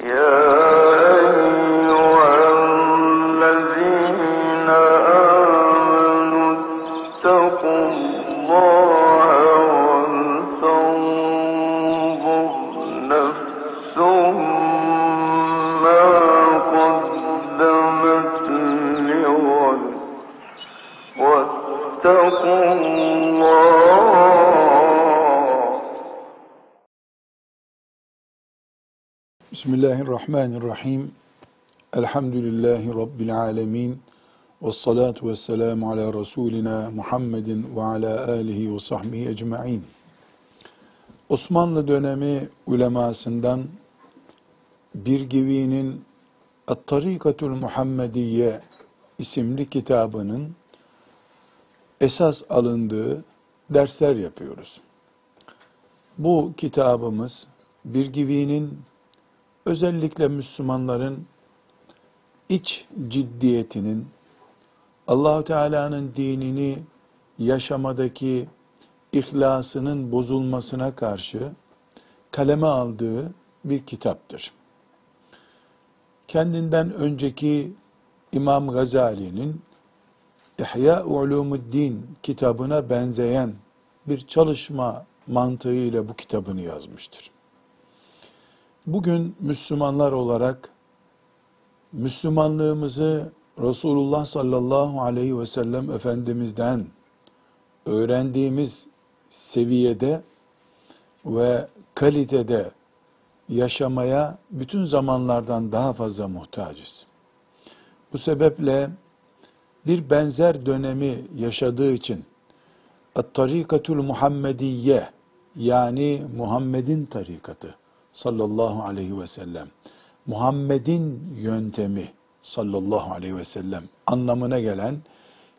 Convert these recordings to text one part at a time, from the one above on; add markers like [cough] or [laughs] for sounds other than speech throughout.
Yeah. Bismillahirrahmanirrahim. Elhamdülillahi Rabbil alemin. Ve salatu ve selamu ala Resulina Muhammedin ve ala alihi ve sahbihi ecma'in. Osmanlı dönemi ulemasından bir givinin At-Tarikatul Muhammediye isimli kitabının esas alındığı dersler yapıyoruz. Bu kitabımız bir givinin özellikle Müslümanların iç ciddiyetinin Allahu Teala'nın dinini yaşamadaki ihlasının bozulmasına karşı kaleme aldığı bir kitaptır. Kendinden önceki İmam Gazali'nin İhya Ulumuddin kitabına benzeyen bir çalışma mantığıyla bu kitabını yazmıştır. Bugün Müslümanlar olarak Müslümanlığımızı Resulullah sallallahu aleyhi ve sellem Efendimiz'den öğrendiğimiz seviyede ve kalitede yaşamaya bütün zamanlardan daha fazla muhtacız. Bu sebeple bir benzer dönemi yaşadığı için At-Tarikatul Muhammediye yani Muhammed'in tarikatı sallallahu aleyhi ve sellem Muhammed'in yöntemi sallallahu aleyhi ve sellem anlamına gelen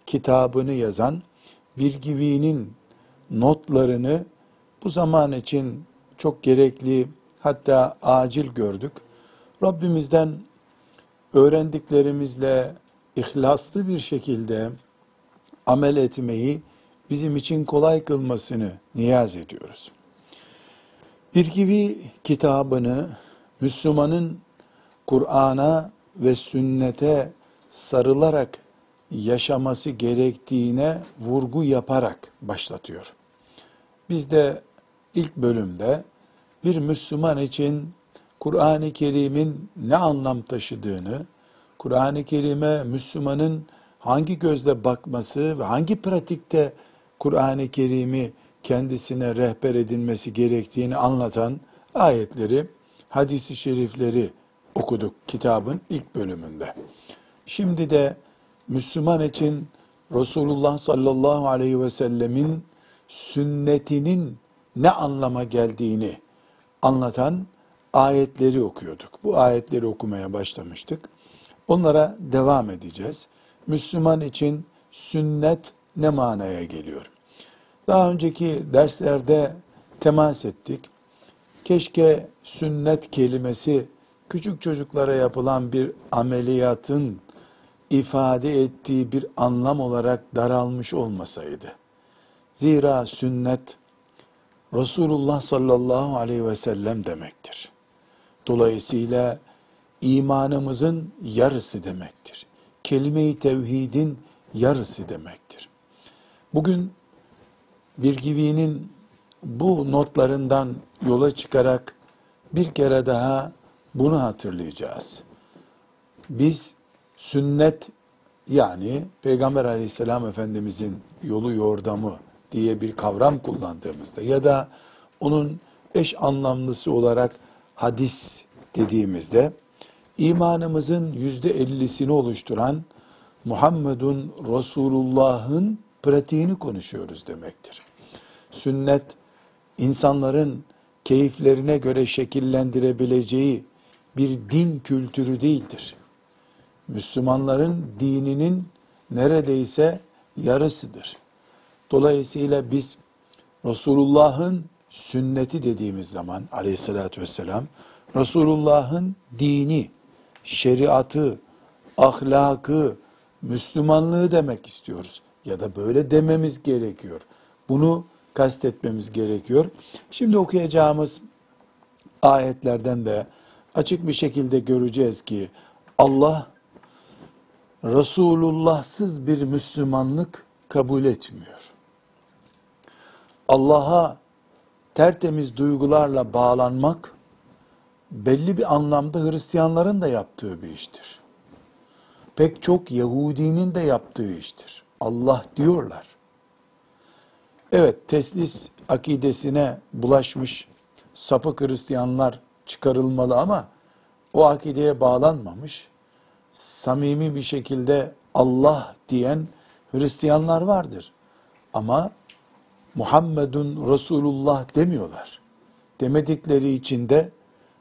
kitabını yazan Bilgivi'nin notlarını bu zaman için çok gerekli hatta acil gördük. Rabbimizden öğrendiklerimizle ihlaslı bir şekilde amel etmeyi bizim için kolay kılmasını niyaz ediyoruz. Bir gibi kitabını Müslümanın Kur'an'a ve sünnete sarılarak yaşaması gerektiğine vurgu yaparak başlatıyor. Biz de ilk bölümde bir Müslüman için Kur'an-ı Kerim'in ne anlam taşıdığını, Kur'an-ı Kerim'e Müslümanın hangi gözle bakması ve hangi pratikte Kur'an-ı Kerim'i kendisine rehber edilmesi gerektiğini anlatan ayetleri, hadisi şerifleri okuduk kitabın ilk bölümünde. Şimdi de Müslüman için Resulullah sallallahu aleyhi ve sellemin sünnetinin ne anlama geldiğini anlatan ayetleri okuyorduk. Bu ayetleri okumaya başlamıştık. Onlara devam edeceğiz. Müslüman için sünnet ne manaya geliyor? Daha önceki derslerde temas ettik. Keşke sünnet kelimesi küçük çocuklara yapılan bir ameliyatın ifade ettiği bir anlam olarak daralmış olmasaydı. Zira sünnet Resulullah sallallahu aleyhi ve sellem demektir. Dolayısıyla imanımızın yarısı demektir. Kelime-i tevhidin yarısı demektir. Bugün Birgivi'nin bu notlarından yola çıkarak bir kere daha bunu hatırlayacağız. Biz sünnet yani Peygamber aleyhisselam efendimizin yolu yordamı diye bir kavram kullandığımızda ya da onun eş anlamlısı olarak hadis dediğimizde imanımızın yüzde ellisini oluşturan Muhammedun Resulullah'ın pratiğini konuşuyoruz demektir. Sünnet insanların keyiflerine göre şekillendirebileceği bir din kültürü değildir. Müslümanların dininin neredeyse yarısıdır. Dolayısıyla biz Resulullah'ın sünneti dediğimiz zaman aleyhissalatü vesselam Resulullah'ın dini, şeriatı, ahlakı, Müslümanlığı demek istiyoruz. Ya da böyle dememiz gerekiyor. Bunu kastetmemiz gerekiyor. Şimdi okuyacağımız ayetlerden de açık bir şekilde göreceğiz ki Allah Resulullahsız bir Müslümanlık kabul etmiyor. Allah'a tertemiz duygularla bağlanmak belli bir anlamda Hristiyanların da yaptığı bir iştir. Pek çok Yahudinin de yaptığı iştir. Allah diyorlar. Evet, teslis akidesine bulaşmış sapık Hristiyanlar çıkarılmalı ama o akideye bağlanmamış, samimi bir şekilde Allah diyen Hristiyanlar vardır. Ama Muhammedun Resulullah demiyorlar. Demedikleri için de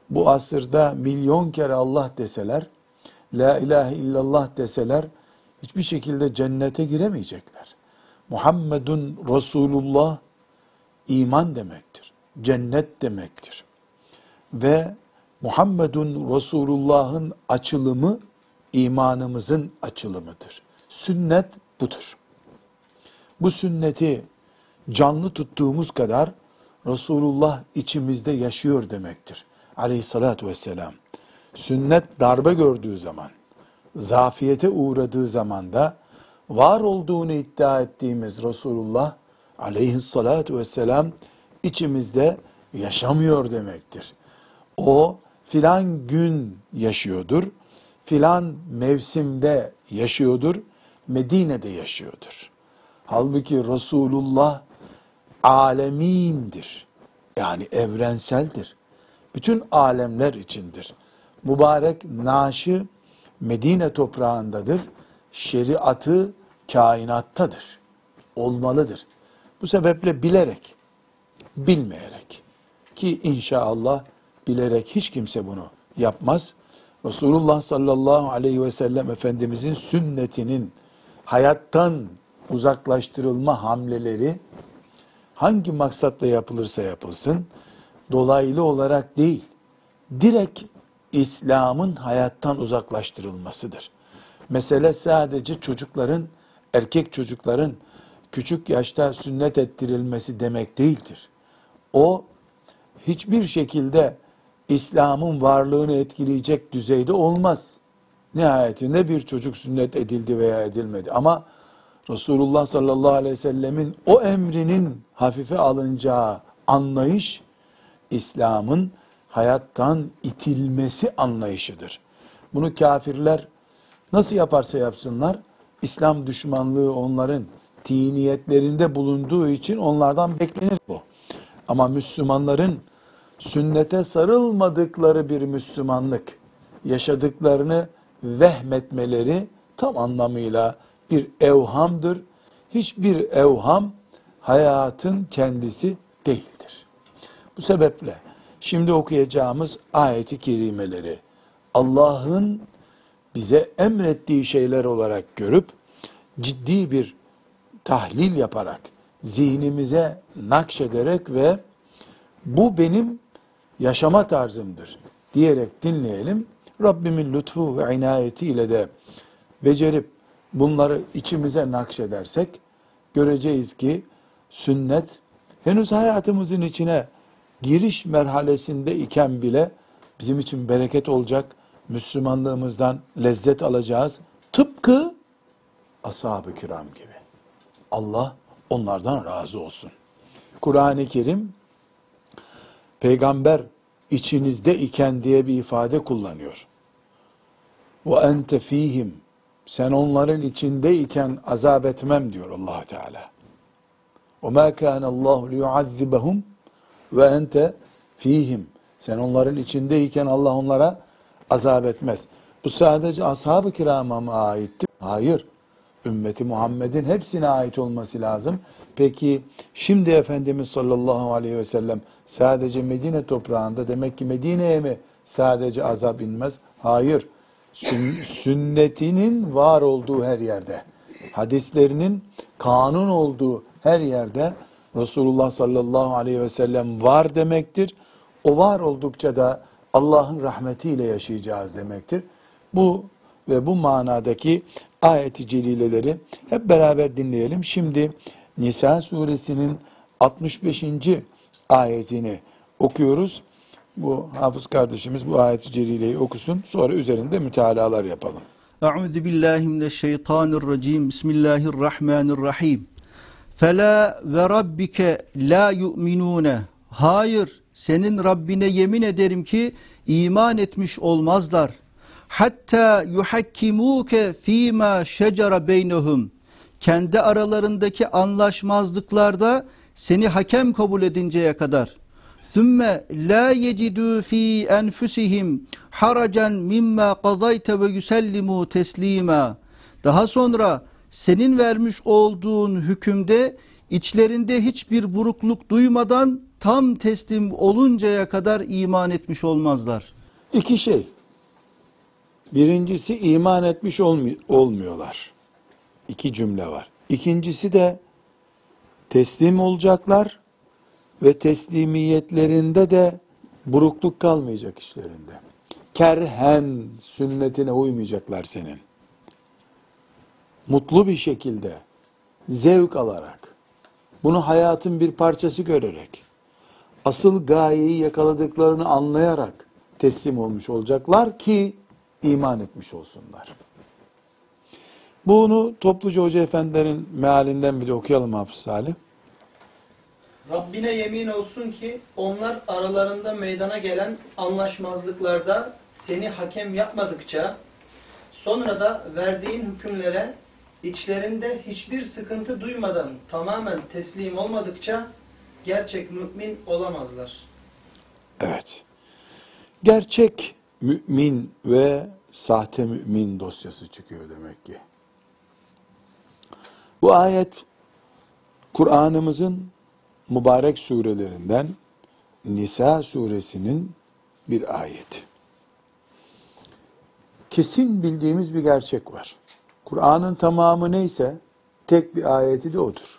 bu asırda milyon kere Allah deseler, La ilahe illallah deseler, hiçbir şekilde cennete giremeyecekler. Muhammedun Resulullah iman demektir. Cennet demektir. Ve Muhammedun Resulullah'ın açılımı imanımızın açılımıdır. Sünnet budur. Bu sünneti canlı tuttuğumuz kadar Resulullah içimizde yaşıyor demektir. Aleyhissalatü vesselam. Sünnet darbe gördüğü zaman, zafiyete uğradığı zaman da var olduğunu iddia ettiğimiz Resulullah aleyhissalatü vesselam içimizde yaşamıyor demektir. O filan gün yaşıyordur, filan mevsimde yaşıyordur, Medine'de yaşıyordur. Halbuki Resulullah alemindir. Yani evrenseldir. Bütün alemler içindir. Mübarek naşı Medine toprağındadır. Şeriatı kainattadır. Olmalıdır. Bu sebeple bilerek, bilmeyerek ki inşallah bilerek hiç kimse bunu yapmaz. Resulullah sallallahu aleyhi ve sellem Efendimizin sünnetinin hayattan uzaklaştırılma hamleleri hangi maksatla yapılırsa yapılsın dolaylı olarak değil, direkt İslam'ın hayattan uzaklaştırılmasıdır. Mesele sadece çocukların, erkek çocukların küçük yaşta sünnet ettirilmesi demek değildir. O hiçbir şekilde İslam'ın varlığını etkileyecek düzeyde olmaz. Nihayetinde bir çocuk sünnet edildi veya edilmedi. Ama Resulullah sallallahu aleyhi ve sellemin o emrinin hafife alınacağı anlayış, İslam'ın hayattan itilmesi anlayışıdır. Bunu kafirler nasıl yaparsa yapsınlar, İslam düşmanlığı onların tiniyetlerinde bulunduğu için onlardan beklenir bu. Ama Müslümanların sünnete sarılmadıkları bir Müslümanlık yaşadıklarını vehmetmeleri tam anlamıyla bir evhamdır. Hiçbir evham hayatın kendisi değildir. Bu sebeple şimdi okuyacağımız ayeti kerimeleri Allah'ın bize emrettiği şeyler olarak görüp ciddi bir tahlil yaparak zihnimize nakşederek ve bu benim yaşama tarzımdır diyerek dinleyelim. Rabbimin lütfu ve inayetiyle de becerip bunları içimize nakşedersek göreceğiz ki sünnet henüz hayatımızın içine giriş merhalesinde iken bile bizim için bereket olacak. Müslümanlığımızdan lezzet alacağız. Tıpkı ashab-ı kiram gibi. Allah onlardan razı olsun. Kur'an-ı Kerim peygamber içinizde iken diye bir ifade kullanıyor. Ve ente fihim sen onların içinde iken azap etmem diyor Allah Teala. O ma kana Allah liyuazibahum ve ente fihim. Sen onların içindeyken Allah onlara azap etmez. Bu sadece ashab-ı kirama mı aitti? Hayır. Ümmeti Muhammed'in hepsine ait olması lazım. Peki şimdi Efendimiz sallallahu aleyhi ve sellem sadece Medine toprağında demek ki Medine'ye mi sadece azap inmez? Hayır sünnetinin var olduğu her yerde, hadislerinin kanun olduğu her yerde Resulullah sallallahu aleyhi ve sellem var demektir. O var oldukça da Allah'ın rahmetiyle yaşayacağız demektir. Bu ve bu manadaki ayeti celileleri hep beraber dinleyelim. Şimdi Nisa suresinin 65. ayetini okuyoruz. Bu hafız kardeşimiz bu ayet-i celileyi okusun. Sonra üzerinde mütalalar yapalım. Euzu billahi mineşşeytanirracim. Bismillahirrahmanirrahim. Fela ve rabbike la yu'minune. Hayır, senin Rabbine yemin ederim ki iman etmiş olmazlar. Hatta yuhakkimuke fîmâ şecere beynehum. Kendi aralarındaki anlaşmazlıklarda seni hakem kabul edinceye kadar. Sümme la yecidû fî enfusihim haracen mimma qadayte ve yusellimu teslima. Daha sonra senin vermiş olduğun hükümde içlerinde hiçbir burukluk duymadan tam teslim oluncaya kadar iman etmiş olmazlar. İki şey. Birincisi iman etmiş olmu- olmuyorlar. İki cümle var. İkincisi de teslim olacaklar ve teslimiyetlerinde de burukluk kalmayacak işlerinde. Kerhen sünnetine uymayacaklar senin. Mutlu bir şekilde, zevk alarak, bunu hayatın bir parçası görerek, asıl gayeyi yakaladıklarını anlayarak teslim olmuş olacaklar ki iman etmiş olsunlar. Bunu topluca hoca efendilerin mealinden bir de okuyalım Hafız Salih. Rabbine yemin olsun ki onlar aralarında meydana gelen anlaşmazlıklarda seni hakem yapmadıkça sonra da verdiğin hükümlere içlerinde hiçbir sıkıntı duymadan tamamen teslim olmadıkça gerçek mümin olamazlar. Evet. Gerçek mümin ve sahte mümin dosyası çıkıyor demek ki. Bu ayet Kur'an'ımızın mübarek surelerinden Nisa suresinin bir ayeti. Kesin bildiğimiz bir gerçek var. Kur'an'ın tamamı neyse tek bir ayeti de odur.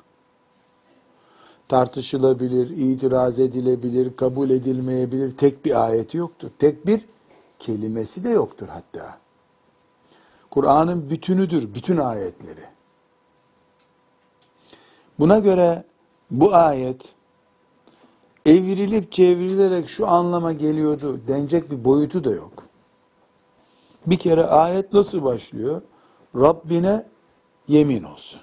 Tartışılabilir, itiraz edilebilir, kabul edilmeyebilir tek bir ayeti yoktur. Tek bir kelimesi de yoktur hatta. Kur'an'ın bütünüdür, bütün ayetleri. Buna göre bu ayet evrilip çevrilerek şu anlama geliyordu denecek bir boyutu da yok. Bir kere ayet nasıl başlıyor? Rabbine yemin olsun.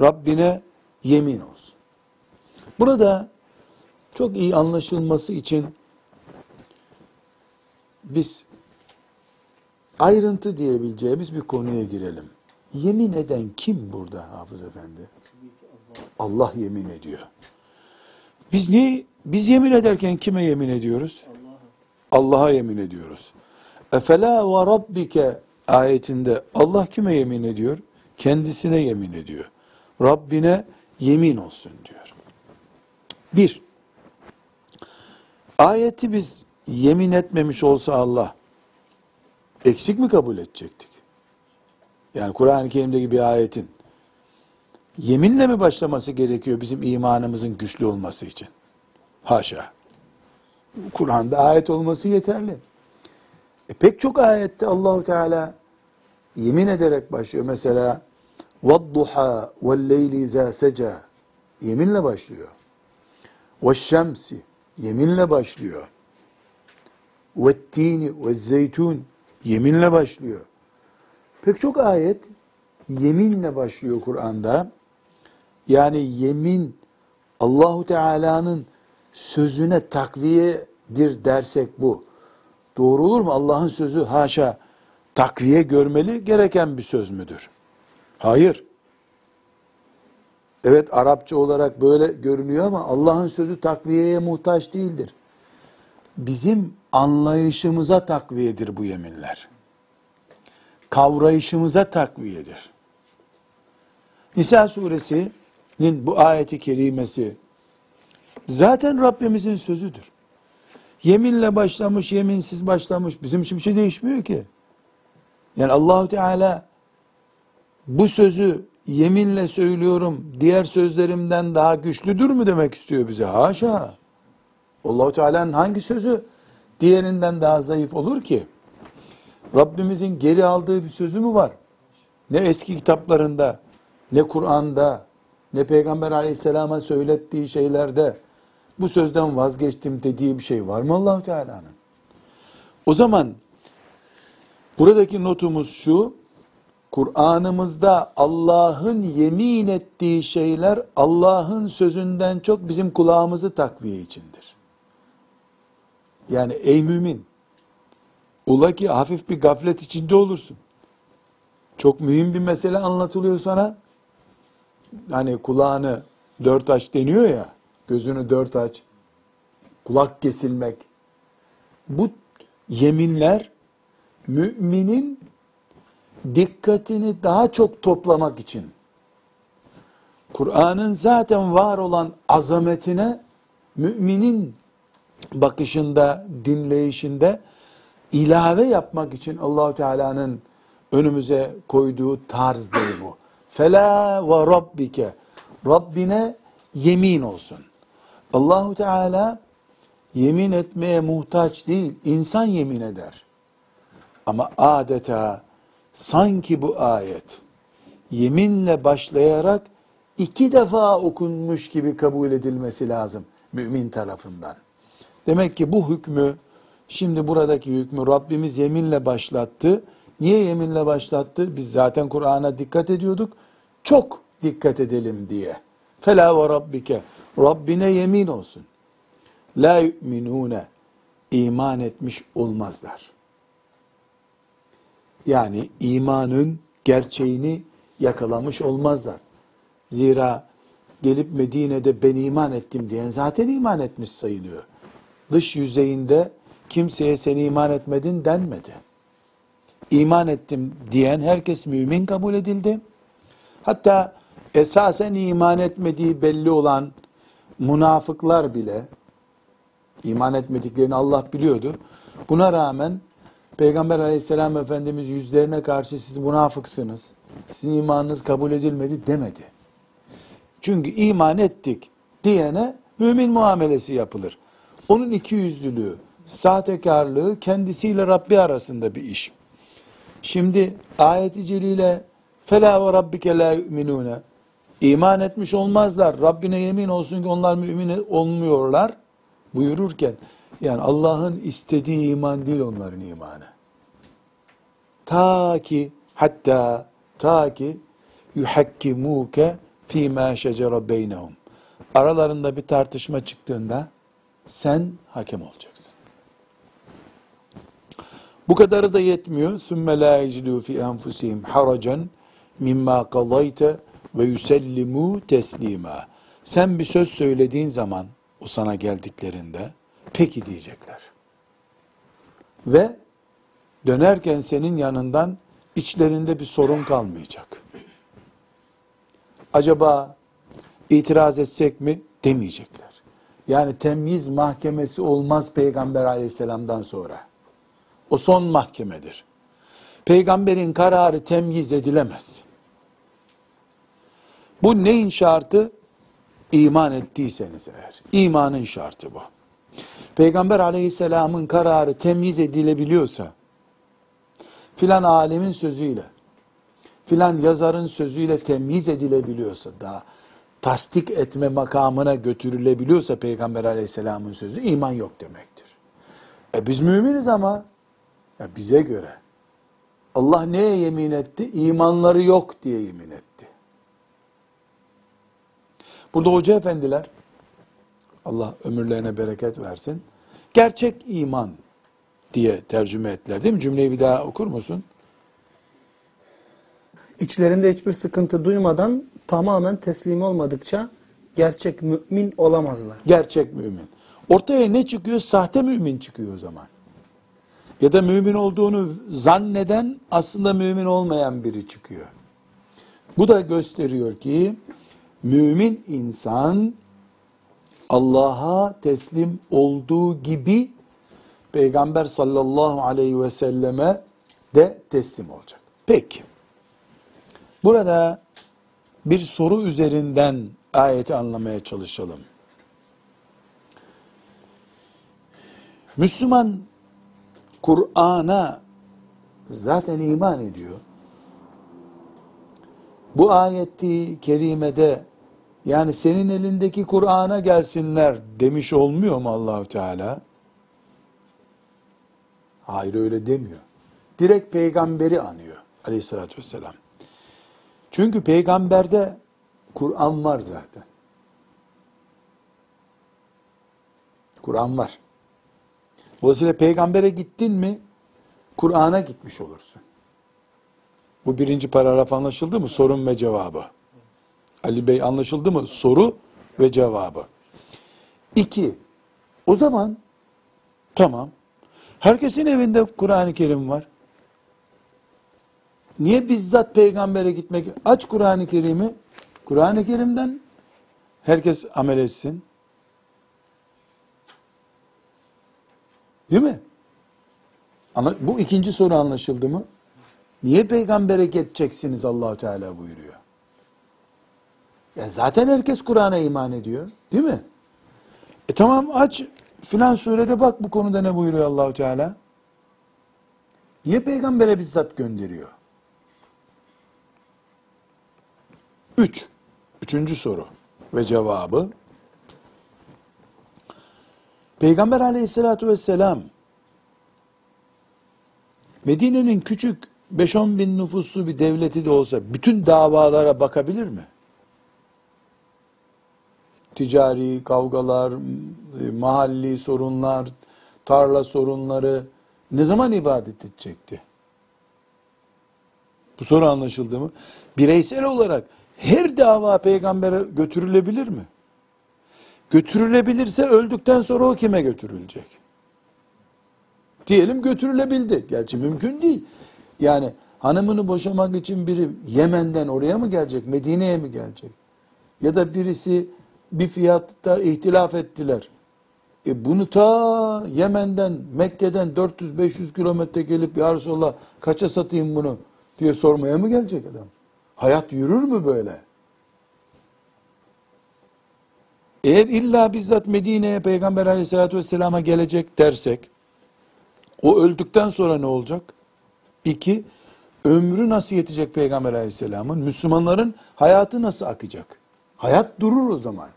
Rabbine yemin olsun. Burada çok iyi anlaşılması için biz ayrıntı diyebileceğimiz bir konuya girelim. Yemin eden kim burada Hafız Efendi? Allah yemin ediyor. Biz niye biz yemin ederken kime yemin ediyoruz? Allah'a yemin ediyoruz. Efela ve rabbike ayetinde Allah kime yemin ediyor? Kendisine yemin ediyor. Rabbine yemin olsun diyor. Bir, ayeti biz yemin etmemiş olsa Allah eksik mi kabul edecektik? Yani Kur'an-ı Kerim'deki bir ayetin yeminle mi başlaması gerekiyor bizim imanımızın güçlü olması için? Haşa. Kur'an'da ayet olması yeterli. E pek çok ayette Allahu Teala yemin ederek başlıyor. Mesela وَالضُّحَا وَالْلَيْلِ اِذَا سَجَى Yeminle başlıyor. Ve şemsi yeminle başlıyor. Ve tini ve zeytun yeminle başlıyor. Pek çok ayet yeminle başlıyor Kur'an'da. Yani yemin Allahu Teala'nın sözüne takviyedir dersek bu. Doğru olur mu? Allah'ın sözü haşa takviye görmeli gereken bir söz müdür? Hayır. Evet Arapça olarak böyle görünüyor ama Allah'ın sözü takviyeye muhtaç değildir. Bizim anlayışımıza takviyedir bu yeminler. Kavrayışımıza takviyedir. Nisa suresinin bu ayeti kerimesi zaten Rabbimizin sözüdür. Yeminle başlamış, yeminsiz başlamış. Bizim için bir şey değişmiyor ki. Yani Allahu Teala bu sözü yeminle söylüyorum, diğer sözlerimden daha güçlüdür mü demek istiyor bize? Haşa. Allahu Teala'nın hangi sözü diğerinden daha zayıf olur ki? Rabbimizin geri aldığı bir sözü mü var? Ne eski kitaplarında, ne Kur'an'da, ne Peygamber aleyhisselama söylettiği şeylerde bu sözden vazgeçtim dediği bir şey var mı Allahu Teala'nın? O zaman buradaki notumuz şu. Kur'an'ımızda Allah'ın yemin ettiği şeyler Allah'ın sözünden çok bizim kulağımızı takviye içindir. Yani ey mümin, ula ki hafif bir gaflet içinde olursun. Çok mühim bir mesele anlatılıyor sana. Hani kulağını dört aç deniyor ya, gözünü dört aç, kulak kesilmek. Bu yeminler müminin dikkatini daha çok toplamak için Kur'an'ın zaten var olan azametine müminin bakışında, dinleyişinde ilave yapmak için Allahu Teala'nın önümüze koyduğu tarzdır bu. Fela ve rabbike Rabbine yemin olsun. Allahu Teala yemin etmeye muhtaç değil, insan yemin eder. Ama adeta sanki bu ayet yeminle başlayarak iki defa okunmuş gibi kabul edilmesi lazım mümin tarafından. Demek ki bu hükmü, şimdi buradaki hükmü Rabbimiz yeminle başlattı. Niye yeminle başlattı? Biz zaten Kur'an'a dikkat ediyorduk. Çok dikkat edelim diye. Fela ve rabbike. Rabbine yemin olsun. La yu'minune. iman etmiş olmazlar. Yani imanın gerçeğini yakalamış olmazlar. Zira gelip Medine'de ben iman ettim diyen zaten iman etmiş sayılıyor. Dış yüzeyinde kimseye sen iman etmedin denmedi. İman ettim diyen herkes mümin kabul edildi. Hatta esasen iman etmediği belli olan münafıklar bile iman etmediklerini Allah biliyordu. Buna rağmen Peygamber aleyhisselam Efendimiz yüzlerine karşı siz münafıksınız. Sizin imanınız kabul edilmedi demedi. Çünkü iman ettik diyene mümin muamelesi yapılır. Onun iki yüzlülüğü, sahtekarlığı kendisiyle Rabbi arasında bir iş. Şimdi ayeti celile fela ve rabbike la yu'minune iman etmiş olmazlar. Rabbine yemin olsun ki onlar mümin olmuyorlar buyururken yani Allah'ın istediği iman değil onların imanı. Ta ki hatta ta ki yuhakkimuke fîmâ şecere beynehum. Aralarında bir tartışma çıktığında sen hakem olacaksın. Bu kadarı da yetmiyor. Sümme lâ yecidû fî enfusihim haracan mimma kadayte ve yüsellimû teslîmâ. Sen bir söz söylediğin zaman o sana geldiklerinde peki diyecekler. Ve dönerken senin yanından içlerinde bir sorun kalmayacak. Acaba itiraz etsek mi demeyecekler. Yani temyiz mahkemesi olmaz Peygamber aleyhisselamdan sonra. O son mahkemedir. Peygamberin kararı temyiz edilemez. Bu neyin şartı? İman ettiyseniz eğer. İmanın şartı bu. Peygamber aleyhisselamın kararı temyiz edilebiliyorsa, filan alemin sözüyle, filan yazarın sözüyle temyiz edilebiliyorsa, daha tasdik etme makamına götürülebiliyorsa Peygamber aleyhisselamın sözü, iman yok demektir. E biz müminiz ama, ya bize göre, Allah neye yemin etti? İmanları yok diye yemin etti. Burada hoca efendiler, Allah ömürlerine bereket versin, gerçek iman diye tercüme ettiler değil mi? Cümleyi bir daha okur musun? İçlerinde hiçbir sıkıntı duymadan tamamen teslim olmadıkça gerçek mümin olamazlar. Gerçek mümin. Ortaya ne çıkıyor? Sahte mümin çıkıyor o zaman. Ya da mümin olduğunu zanneden aslında mümin olmayan biri çıkıyor. Bu da gösteriyor ki mümin insan Allah'a teslim olduğu gibi Peygamber sallallahu aleyhi ve selleme de teslim olacak. Peki. Burada bir soru üzerinden ayeti anlamaya çalışalım. Müslüman Kur'an'a zaten iman ediyor. Bu ayeti kerimede Yani senin elindeki Kur'an'a gelsinler demiş olmuyor mu Allahu Teala? Hayır öyle demiyor. Direkt peygamberi anıyor aleyhissalatü vesselam. Çünkü peygamberde Kur'an var zaten. Kur'an var. Dolayısıyla peygambere gittin mi Kur'an'a gitmiş olursun. Bu birinci paragraf anlaşıldı mı? Sorun ve cevabı. Ali Bey anlaşıldı mı? Soru ve cevabı. İki, o zaman tamam. Herkesin evinde Kur'an-ı Kerim var. Niye bizzat peygambere gitmek? Aç Kur'an-ı Kerim'i. Kur'an-ı Kerim'den herkes amel etsin. Değil mi? Ama bu ikinci soru anlaşıldı mı? Niye peygambere geçeceksiniz allah Teala buyuruyor. Yani zaten herkes Kur'an'a iman ediyor. Değil mi? E tamam aç filan surede bak bu konuda ne buyuruyor Allahu Teala. Niye peygambere bizzat gönderiyor? Üç. Üçüncü soru ve cevabı. Peygamber aleyhissalatü vesselam Medine'nin küçük 5-10 bin nüfuslu bir devleti de olsa bütün davalara bakabilir mi? Ticari kavgalar, mahalli sorunlar, tarla sorunları ne zaman ibadet edecekti? Bu soru anlaşıldı mı? Bireysel olarak her dava peygambere götürülebilir mi? Götürülebilirse öldükten sonra o kime götürülecek? Diyelim götürülebildi. Gerçi mümkün değil. Yani hanımını boşamak için biri Yemen'den oraya mı gelecek? Medine'ye mi gelecek? Ya da birisi bir fiyatta ihtilaf ettiler. E bunu ta Yemen'den, Mekke'den 400-500 kilometre gelip ya Resulallah kaça satayım bunu diye sormaya mı gelecek adam? Hayat yürür mü böyle? Eğer illa bizzat Medine'ye Peygamber aleyhissalatü vesselama gelecek dersek, o öldükten sonra ne olacak? İki, ömrü nasıl yetecek Peygamber aleyhisselamın? Müslümanların hayatı nasıl akacak? Hayat durur o zaman.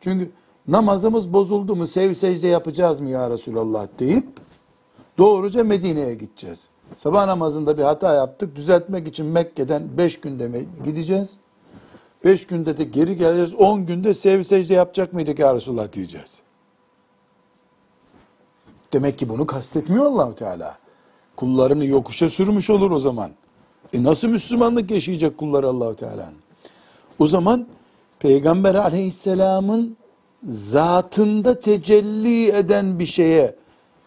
Çünkü namazımız bozuldu mu sev secde yapacağız mı ya Resulallah deyip doğruca Medine'ye gideceğiz. Sabah namazında bir hata yaptık. Düzeltmek için Mekke'den beş günde gideceğiz. Beş günde de geri geleceğiz. On günde sev secde yapacak mıydık ya Resulallah diyeceğiz. Demek ki bunu kastetmiyor Allahu Teala. Kullarını yokuşa sürmüş olur o zaman. E nasıl Müslümanlık yaşayacak kullar Allahu Teala'nın? O zaman Peygamber Aleyhisselam'ın zatında tecelli eden bir şeye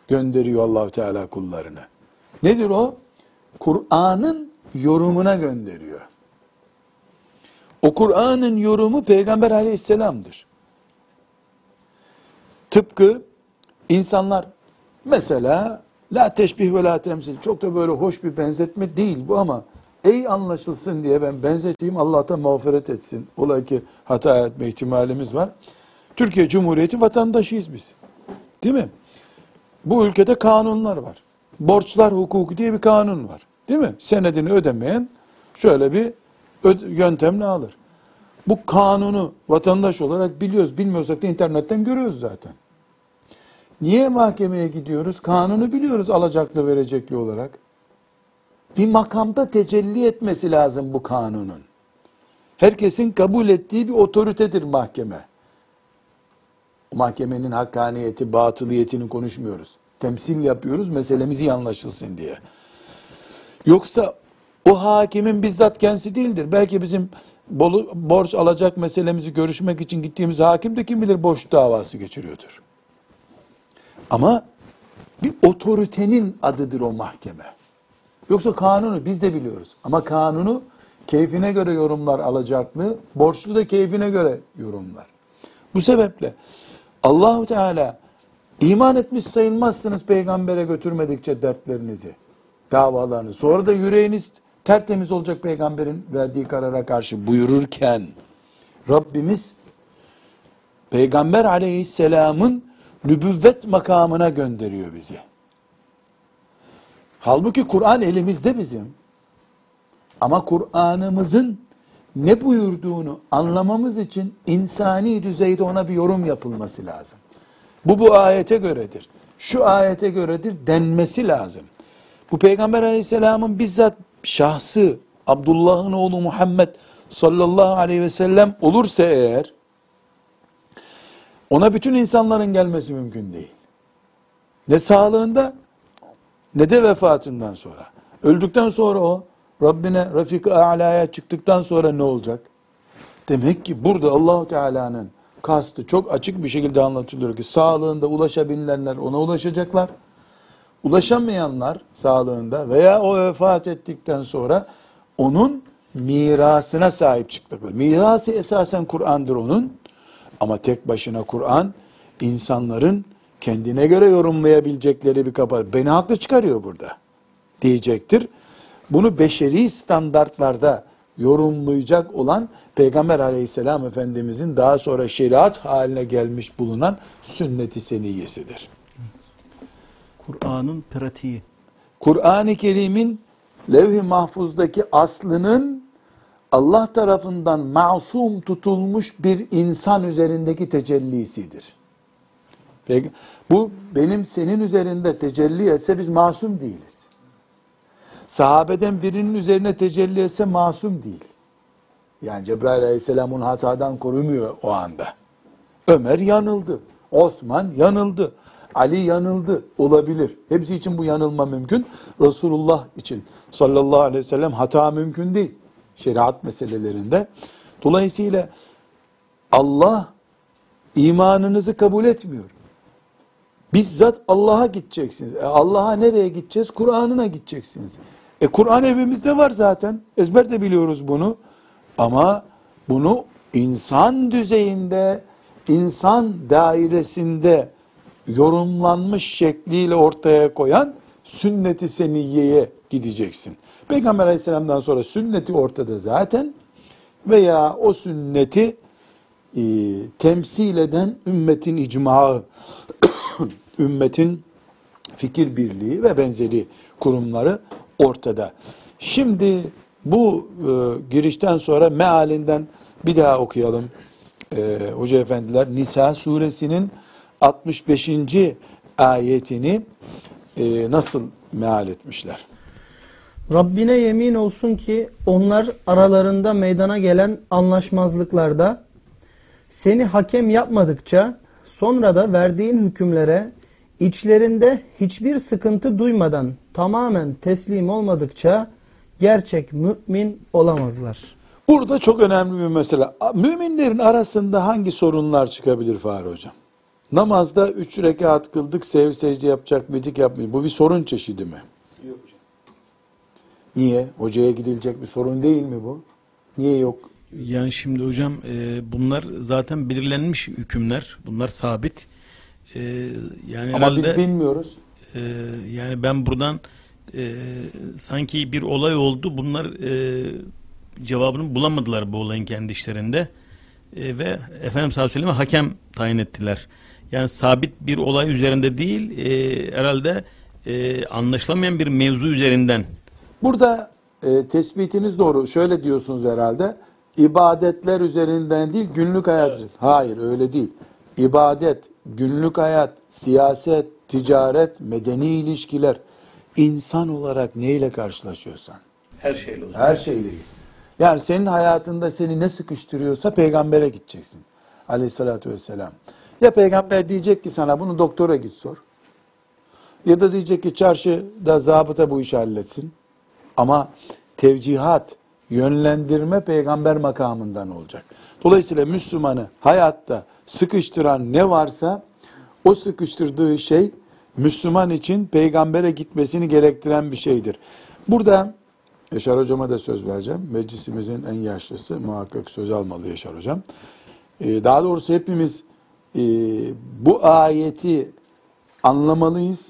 gönderiyor Allahu Teala kullarını. Nedir o? Kur'an'ın yorumuna gönderiyor. O Kur'an'ın yorumu Peygamber Aleyhisselam'dır. Tıpkı insanlar mesela la teşbih ve la temsil çok da böyle hoş bir benzetme değil bu ama ey anlaşılsın diye ben benzeteyim Allah'tan mağfiret etsin. Olay ki hata etme ihtimalimiz var. Türkiye Cumhuriyeti vatandaşıyız biz. Değil mi? Bu ülkede kanunlar var. Borçlar hukuku diye bir kanun var. Değil mi? Senedini ödemeyen şöyle bir yöntemle alır. Bu kanunu vatandaş olarak biliyoruz. Bilmiyorsak da internetten görüyoruz zaten. Niye mahkemeye gidiyoruz? Kanunu biliyoruz alacaklı verecekli olarak. Bir makamda tecelli etmesi lazım bu kanunun. Herkesin kabul ettiği bir otoritedir mahkeme. Mahkemenin hakkaniyeti, batıliyetini konuşmuyoruz. Temsil yapıyoruz meselemiz iyi anlaşılsın diye. Yoksa o hakimin bizzat kendisi değildir. Belki bizim borç alacak meselemizi görüşmek için gittiğimiz hakim de kim bilir borç davası geçiriyordur. Ama bir otoritenin adıdır o mahkeme. Yoksa kanunu biz de biliyoruz. Ama kanunu keyfine göre yorumlar alacaklı, borçlu da keyfine göre yorumlar. Bu sebeple Allahu Teala iman etmiş sayılmazsınız peygambere götürmedikçe dertlerinizi, davalarını. Sonra da yüreğiniz tertemiz olacak peygamberin verdiği karara karşı buyururken Rabbimiz peygamber aleyhisselamın nübüvvet makamına gönderiyor bizi. Halbuki Kur'an elimizde bizim. Ama Kur'an'ımızın ne buyurduğunu anlamamız için insani düzeyde ona bir yorum yapılması lazım. Bu bu ayete göredir. Şu ayete göredir denmesi lazım. Bu Peygamber aleyhisselamın bizzat şahsı Abdullah'ın oğlu Muhammed sallallahu aleyhi ve sellem olursa eğer ona bütün insanların gelmesi mümkün değil. Ne sağlığında ne de vefatından sonra. Öldükten sonra o Rabbine Rafik-i A'la'ya çıktıktan sonra ne olacak? Demek ki burada Allahu Teala'nın kastı çok açık bir şekilde anlatılıyor ki sağlığında ulaşabilenler ona ulaşacaklar. Ulaşamayanlar sağlığında veya o vefat ettikten sonra onun mirasına sahip çıkacaklar. Mirası esasen Kur'an'dır onun. Ama tek başına Kur'an insanların kendine göre yorumlayabilecekleri bir kapı. Beni haklı çıkarıyor burada diyecektir. Bunu beşeri standartlarda yorumlayacak olan Peygamber aleyhisselam Efendimizin daha sonra şeriat haline gelmiş bulunan sünnet-i seniyyesidir. Kur'an'ın pratiği. Kur'an-ı Kerim'in levh-i mahfuzdaki aslının Allah tarafından masum tutulmuş bir insan üzerindeki tecellisidir. Bu benim senin üzerinde tecelli etse biz masum değiliz. Sahabeden birinin üzerine tecelli etse masum değil. Yani Cebrail aleyhisselam hatadan korumuyor o anda. Ömer yanıldı. Osman yanıldı. Ali yanıldı. Olabilir. Hepsi için bu yanılma mümkün. Resulullah için sallallahu aleyhi ve sellem hata mümkün değil. Şeriat meselelerinde. Dolayısıyla Allah imanınızı kabul etmiyor. Bizzat Allah'a gideceksiniz. E Allah'a nereye gideceğiz? Kur'an'ına gideceksiniz. E Kur'an evimizde var zaten. Ezber biliyoruz bunu. Ama bunu insan düzeyinde, insan dairesinde yorumlanmış şekliyle ortaya koyan sünnet-i seniyyeye gideceksin. Peygamber aleyhisselamdan sonra sünneti ortada zaten veya o sünneti e, temsil eden ümmetin icmağı, ümmetin fikir birliği ve benzeri kurumları ortada. Şimdi bu e, girişten sonra mealinden bir daha okuyalım e, hoca efendiler. Nisa suresinin 65. ayetini e, nasıl meal etmişler? Rabbine yemin olsun ki onlar aralarında meydana gelen anlaşmazlıklarda seni hakem yapmadıkça sonra da verdiğin hükümlere içlerinde hiçbir sıkıntı duymadan tamamen teslim olmadıkça gerçek mümin olamazlar. Burada çok önemli bir mesele. Müminlerin arasında hangi sorunlar çıkabilir Fahri Hocam? Namazda üç rekat kıldık, sev secde yapacak mıydık yapmayı. Bu bir sorun çeşidi mi? Yok hocam. Niye? Hocaya gidilecek bir sorun değil mi bu? Niye yok? Yani şimdi hocam e, bunlar zaten belirlenmiş hükümler. Bunlar sabit. E, yani Ama herhalde biz bilmiyoruz. e, yani ben buradan e, sanki bir olay oldu. Bunlar e, cevabını bulamadılar bu olayın kendi işlerinde. E, ve aleyhi ve selleme hakem tayin ettiler. Yani sabit bir olay üzerinde değil, e, herhalde e, anlaşılamayan bir mevzu üzerinden Burada e, tespitiniz doğru. Şöyle diyorsunuz herhalde. İbadetler üzerinden değil, günlük hayat. üzerinden. Hayır, öyle değil. İbadet, günlük hayat, siyaset, ticaret, medeni ilişkiler, insan olarak neyle karşılaşıyorsan. her şeyle o zaman. Her şeyle. Yani senin hayatında seni ne sıkıştırıyorsa peygambere gideceksin. Aleyhissalatü vesselam. Ya peygamber diyecek ki sana bunu doktora git sor. Ya da diyecek ki çarşıda zabıta bu işi halletsin. Ama tevcihat, yönlendirme peygamber makamından olacak. Dolayısıyla Müslümanı hayatta sıkıştıran ne varsa o sıkıştırdığı şey Müslüman için peygambere gitmesini gerektiren bir şeydir. Burada Yaşar hocama da söz vereceğim. Meclisimizin en yaşlısı muhakkak söz almalı Yaşar hocam. Ee, daha doğrusu hepimiz e, bu ayeti anlamalıyız.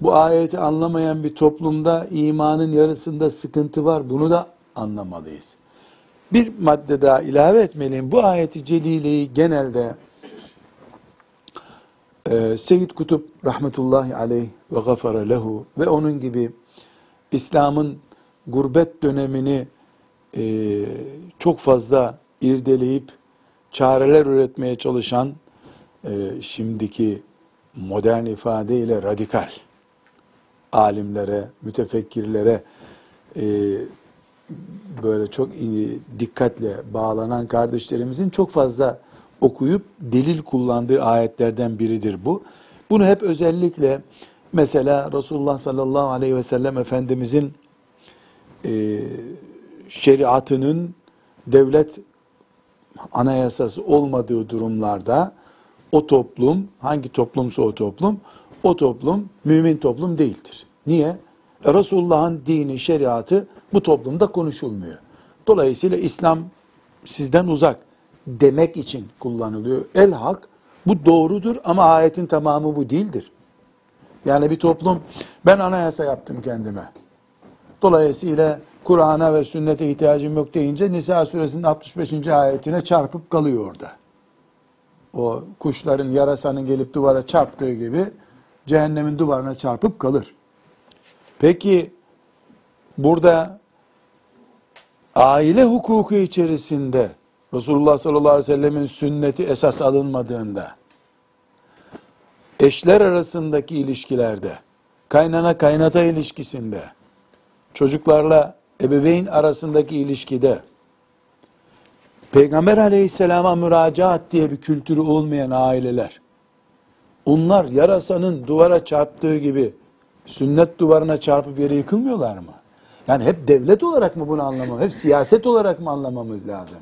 Bu ayeti anlamayan bir toplumda imanın yarısında sıkıntı var. Bunu da anlamalıyız. Bir madde daha ilave etmeliyim. Bu ayeti celileyi genelde e, Seyyid Kutup rahmetullahi aleyh ve gafara lehu ve onun gibi İslam'ın gurbet dönemini e, çok fazla irdeleyip çareler üretmeye çalışan e, şimdiki modern ifadeyle radikal alimlere, mütefekkirlere e, böyle çok iyi dikkatle bağlanan kardeşlerimizin çok fazla okuyup delil kullandığı ayetlerden biridir bu. Bunu hep özellikle mesela Resulullah sallallahu aleyhi ve sellem Efendimizin e, şeriatının devlet anayasası olmadığı durumlarda o toplum, hangi toplumsa o toplum, o toplum mümin toplum değildir. Niye? E, Resulullah'ın dini, şeriatı bu toplumda konuşulmuyor. Dolayısıyla İslam sizden uzak demek için kullanılıyor. El hak bu doğrudur ama ayetin tamamı bu değildir. Yani bir toplum ben anayasa yaptım kendime. Dolayısıyla Kur'an'a ve sünnete ihtiyacım yok deyince Nisa suresinin 65. ayetine çarpıp kalıyor orada. O kuşların yarasanın gelip duvara çarptığı gibi cehennemin duvarına çarpıp kalır. Peki burada aile hukuku içerisinde Resulullah sallallahu aleyhi ve sellemin sünneti esas alınmadığında eşler arasındaki ilişkilerde kaynana kaynata ilişkisinde çocuklarla ebeveyn arasındaki ilişkide Peygamber aleyhisselama müracaat diye bir kültürü olmayan aileler onlar yarasanın duvara çarptığı gibi sünnet duvarına çarpıp yere yıkılmıyorlar mı? Yani hep devlet olarak mı bunu anlamamız, hep siyaset olarak mı anlamamız lazım?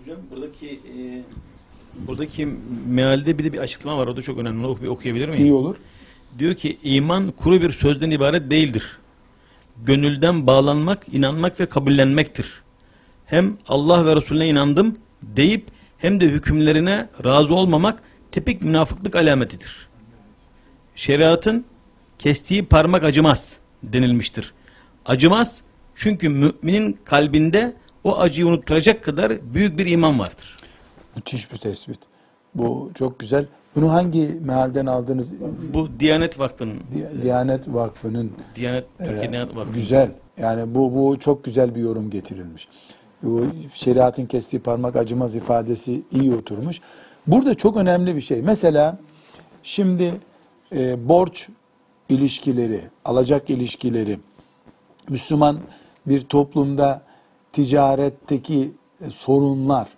Hocam buradaki e, buradaki mealde bir de bir açıklama var. O da çok önemli. Onu oku- okuyabilir miyim? İyi olur. Diyor ki iman kuru bir sözden ibaret değildir. Gönülden bağlanmak, inanmak ve kabullenmektir. Hem Allah ve Resulüne inandım deyip hem de hükümlerine razı olmamak tipik münafıklık alametidir. Şeriatın kestiği parmak acımaz denilmiştir. Acımaz çünkü müminin kalbinde o acıyı unutturacak kadar büyük bir iman vardır. Müthiş bir tespit. Bu çok güzel. Bunu hangi mealden aldınız? Bu Diyanet Vakfı'nın, Di- Diyanet Vakfı'nın Diyanet, Türkiye Ee, Diyanet Vakfı'nın Güzel. Yani bu bu çok güzel bir yorum getirilmiş. Bu şeriatın kestiği parmak acımaz ifadesi iyi oturmuş. Burada çok önemli bir şey. Mesela şimdi e, borç ilişkileri, alacak ilişkileri, Müslüman bir toplumda ticaretteki e, sorunlar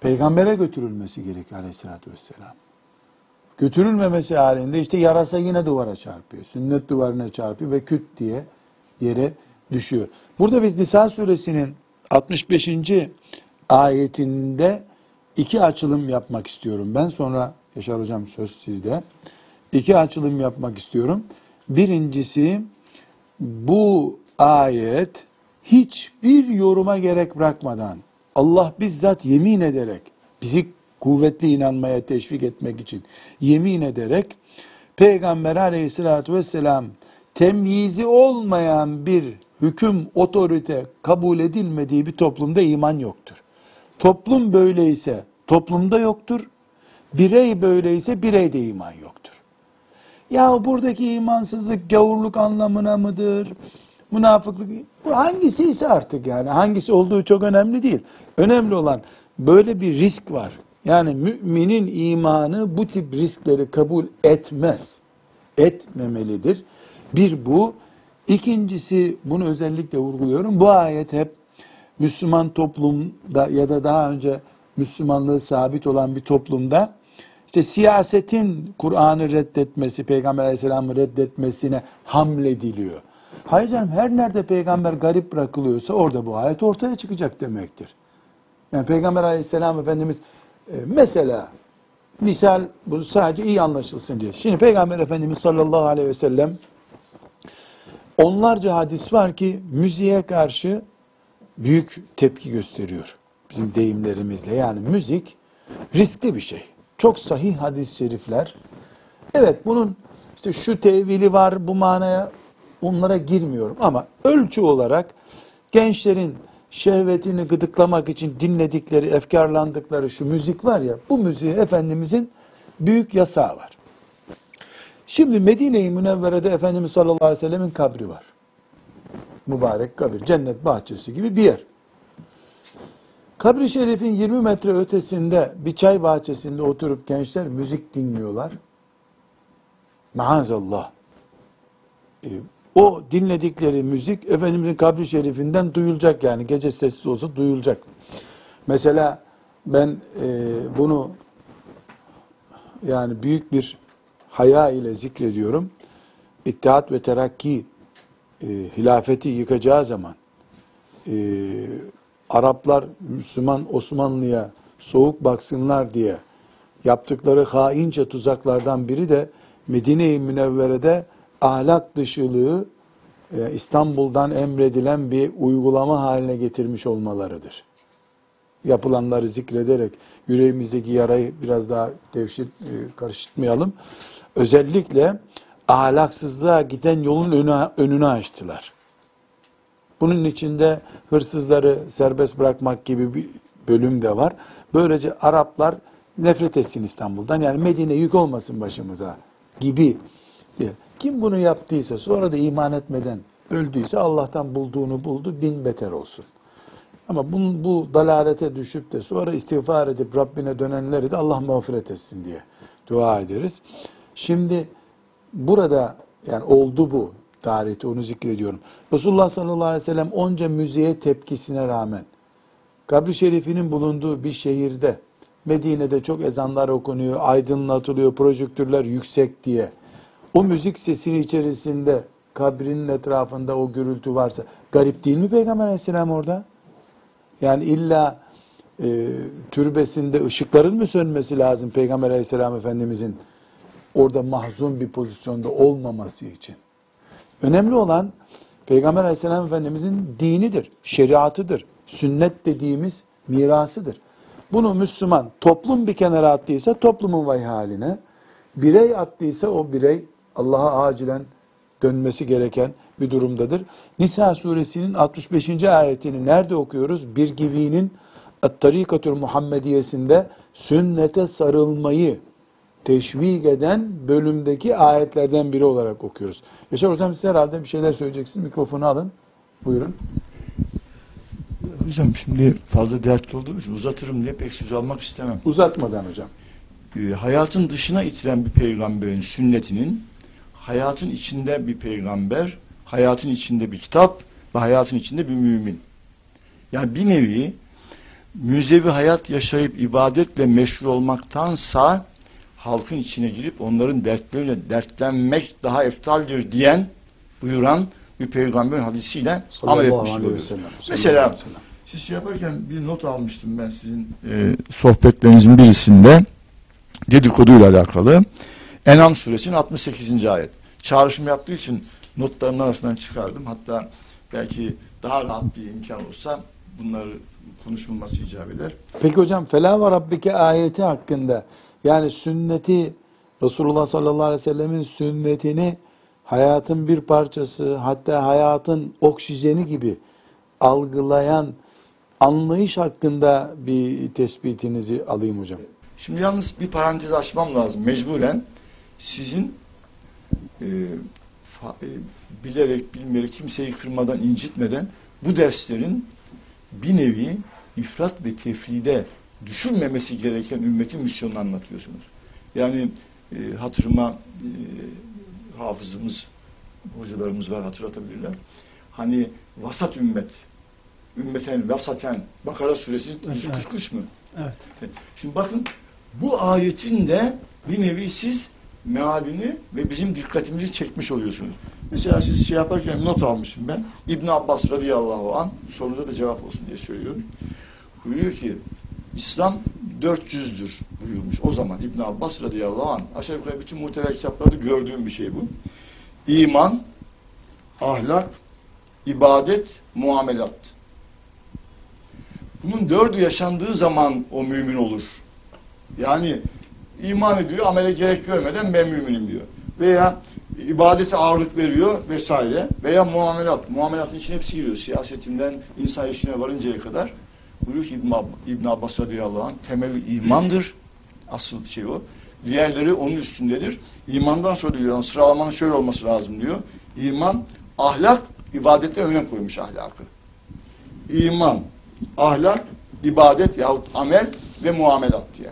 peygambere götürülmesi gerekiyor aleyhissalatü vesselam. Götürülmemesi halinde işte yarasa yine duvara çarpıyor. Sünnet duvarına çarpıyor ve küt diye yere düşüyor. Burada biz Nisa suresinin 65. ayetinde iki açılım yapmak istiyorum. Ben sonra Yaşar hocam söz sizde. İki açılım yapmak istiyorum. Birincisi bu ayet hiçbir yoruma gerek bırakmadan Allah bizzat yemin ederek bizi kuvvetli inanmaya teşvik etmek için yemin ederek Peygamber aleyhissalatü vesselam temyizi olmayan bir hüküm, otorite kabul edilmediği bir toplumda iman yoktur. Toplum böyleyse toplumda yoktur. Birey böyleyse bireyde iman yoktur. Ya buradaki imansızlık gavurluk anlamına mıdır? Münafıklık bu hangisi ise artık yani hangisi olduğu çok önemli değil. Önemli olan böyle bir risk var. Yani müminin imanı bu tip riskleri kabul etmez. Etmemelidir. Bir bu. İkincisi bunu özellikle vurguluyorum. Bu ayet hep Müslüman toplumda ya da daha önce Müslümanlığı sabit olan bir toplumda işte siyasetin Kur'an'ı reddetmesi, Peygamber Aleyhisselam'ı reddetmesine hamlediliyor. Hayır canım her nerede peygamber garip bırakılıyorsa orada bu ayet ortaya çıkacak demektir. Yani Peygamber Aleyhisselam Efendimiz e, mesela misal bu sadece iyi anlaşılsın diye. Şimdi Peygamber Efendimiz sallallahu aleyhi ve sellem onlarca hadis var ki müziğe karşı büyük tepki gösteriyor. Bizim deyimlerimizle yani müzik riskli bir şey. Çok sahih hadis-i şerifler. Evet bunun işte şu tevili var bu manaya onlara girmiyorum ama ölçü olarak gençlerin şehvetini gıdıklamak için dinledikleri, efkarlandıkları şu müzik var ya, bu müziğe Efendimizin büyük yasağı var. Şimdi Medine-i Münevvere'de Efendimiz sallallahu aleyhi ve sellemin kabri var. Mübarek kabir, cennet bahçesi gibi bir yer. Kabri Şerif'in 20 metre ötesinde bir çay bahçesinde oturup gençler müzik dinliyorlar. Maazallah. E, o dinledikleri müzik Efendimizin kabri şerifinden duyulacak yani gece sessiz olsa duyulacak. Mesela ben e, bunu yani büyük bir haya ile zikrediyorum. İttihat ve Terakki e, hilafeti yıkacağı zaman e, Araplar Müslüman Osmanlı'ya soğuk baksınlar diye yaptıkları haince tuzaklardan biri de Medine-i Münevvere'de ahlak dışılığı e, İstanbul'dan emredilen bir uygulama haline getirmiş olmalarıdır. Yapılanları zikrederek yüreğimizdeki yarayı biraz daha devşir, e, karıştırmayalım. Özellikle ahlaksızlığa giden yolun önü, önünü açtılar. Bunun içinde hırsızları serbest bırakmak gibi bir bölüm de var. Böylece Araplar nefret etsin İstanbul'dan. Yani Medine yük olmasın başımıza gibi. diye. Kim bunu yaptıysa sonra da iman etmeden öldüyse Allah'tan bulduğunu buldu bin beter olsun. Ama bu, bu dalalete düşüp de sonra istiğfar edip Rabbine dönenleri de Allah mağfiret etsin diye dua ederiz. Şimdi burada yani oldu bu tarihte onu zikrediyorum. Resulullah sallallahu aleyhi ve sellem onca müziğe tepkisine rağmen kabri şerifinin bulunduğu bir şehirde Medine'de çok ezanlar okunuyor, aydınlatılıyor, projektörler yüksek diye. O müzik sesinin içerisinde kabrinin etrafında o gürültü varsa garip değil mi Peygamber aleyhisselam orada? Yani illa e, türbesinde ışıkların mı sönmesi lazım Peygamber aleyhisselam efendimizin orada mahzun bir pozisyonda olmaması için? Önemli olan Peygamber aleyhisselam efendimizin dinidir, şeriatıdır, sünnet dediğimiz mirasıdır. Bunu Müslüman toplum bir kenara attıysa toplumun vay haline, birey attıysa o birey Allah'a acilen dönmesi gereken bir durumdadır. Nisa suresinin 65. ayetini nerede okuyoruz? Bir givinin Tarikatül Muhammediyesinde sünnete sarılmayı teşvik eden bölümdeki ayetlerden biri olarak okuyoruz. Yaşar Hocam siz herhalde bir şeyler söyleyeceksiniz. Mikrofonu alın. Buyurun. Hocam şimdi fazla dertli olduğum için uzatırım diye pek söz almak istemem. Uzatmadan hocam. Ee, hayatın dışına itiren bir peygamberin sünnetinin hayatın içinde bir peygamber, hayatın içinde bir kitap ve hayatın içinde bir mümin. Yani bir nevi müzevi hayat yaşayıp ibadetle meşgul olmaktansa halkın içine girip onların dertleriyle dertlenmek daha eftaldir diyen, buyuran bir peygamberin hadisiyle amel etmiş oluyoruz. Mesela siz şey yaparken bir not almıştım ben sizin e, sohbetlerinizin birisinde dedikoduyla alakalı. Enam suresinin 68. ayet. Çağrışım yaptığı için notların arasından çıkardım. Hatta belki daha rahat bir imkan olsa bunları konuşulması icap eder. Peki hocam Fela ve Rabbike ayeti hakkında yani sünneti Resulullah sallallahu aleyhi ve sellemin sünnetini hayatın bir parçası hatta hayatın oksijeni gibi algılayan anlayış hakkında bir tespitinizi alayım hocam. Şimdi yalnız bir parantez açmam lazım. Mecburen sizin e, fa- e, bilerek bilmeyerek kimseyi kırmadan incitmeden bu derslerin bir nevi ifrat ve tefride düşünmemesi gereken ümmetin misyonunu anlatıyorsunuz. Yani e, hatırıma e, hafızımız, hocalarımız var hatırlatabilirler. Hani vasat ümmet, ümmeten vasaten, Bakara suresi 143 mü? Evet. Şimdi bakın bu ayetin de bir nevi siz mealini ve bizim dikkatimizi çekmiş oluyorsunuz. Mesela siz şey yaparken not almışım ben. İbn Abbas radıyallahu an sonunda da cevap olsun diye söylüyorum. Buyuruyor ki İslam 400'dür buyurmuş o zaman İbn Abbas radıyallahu an. Aşağı yukarı bütün muhtemel kitaplarda gördüğüm bir şey bu. İman, ahlak, ibadet, muamelat. Bunun dördü yaşandığı zaman o mümin olur. Yani iman ediyor, amele gerek görmeden ben müminim diyor. Veya ibadete ağırlık veriyor vesaire. Veya muamelat. Muamelatın içine hepsi giriyor. Siyasetinden insan işine varıncaya kadar. Buyuruyor ki İbn, Ab- İbn Abbas radıyallahu anh temeli imandır. Asıl şey o. Diğerleri onun üstündedir. İmandan sonra diyor sıralamanın şöyle olması lazım diyor. İman, ahlak, ibadette öne koymuş ahlakı. İman, ahlak, ibadet yahut amel ve muamelat diye.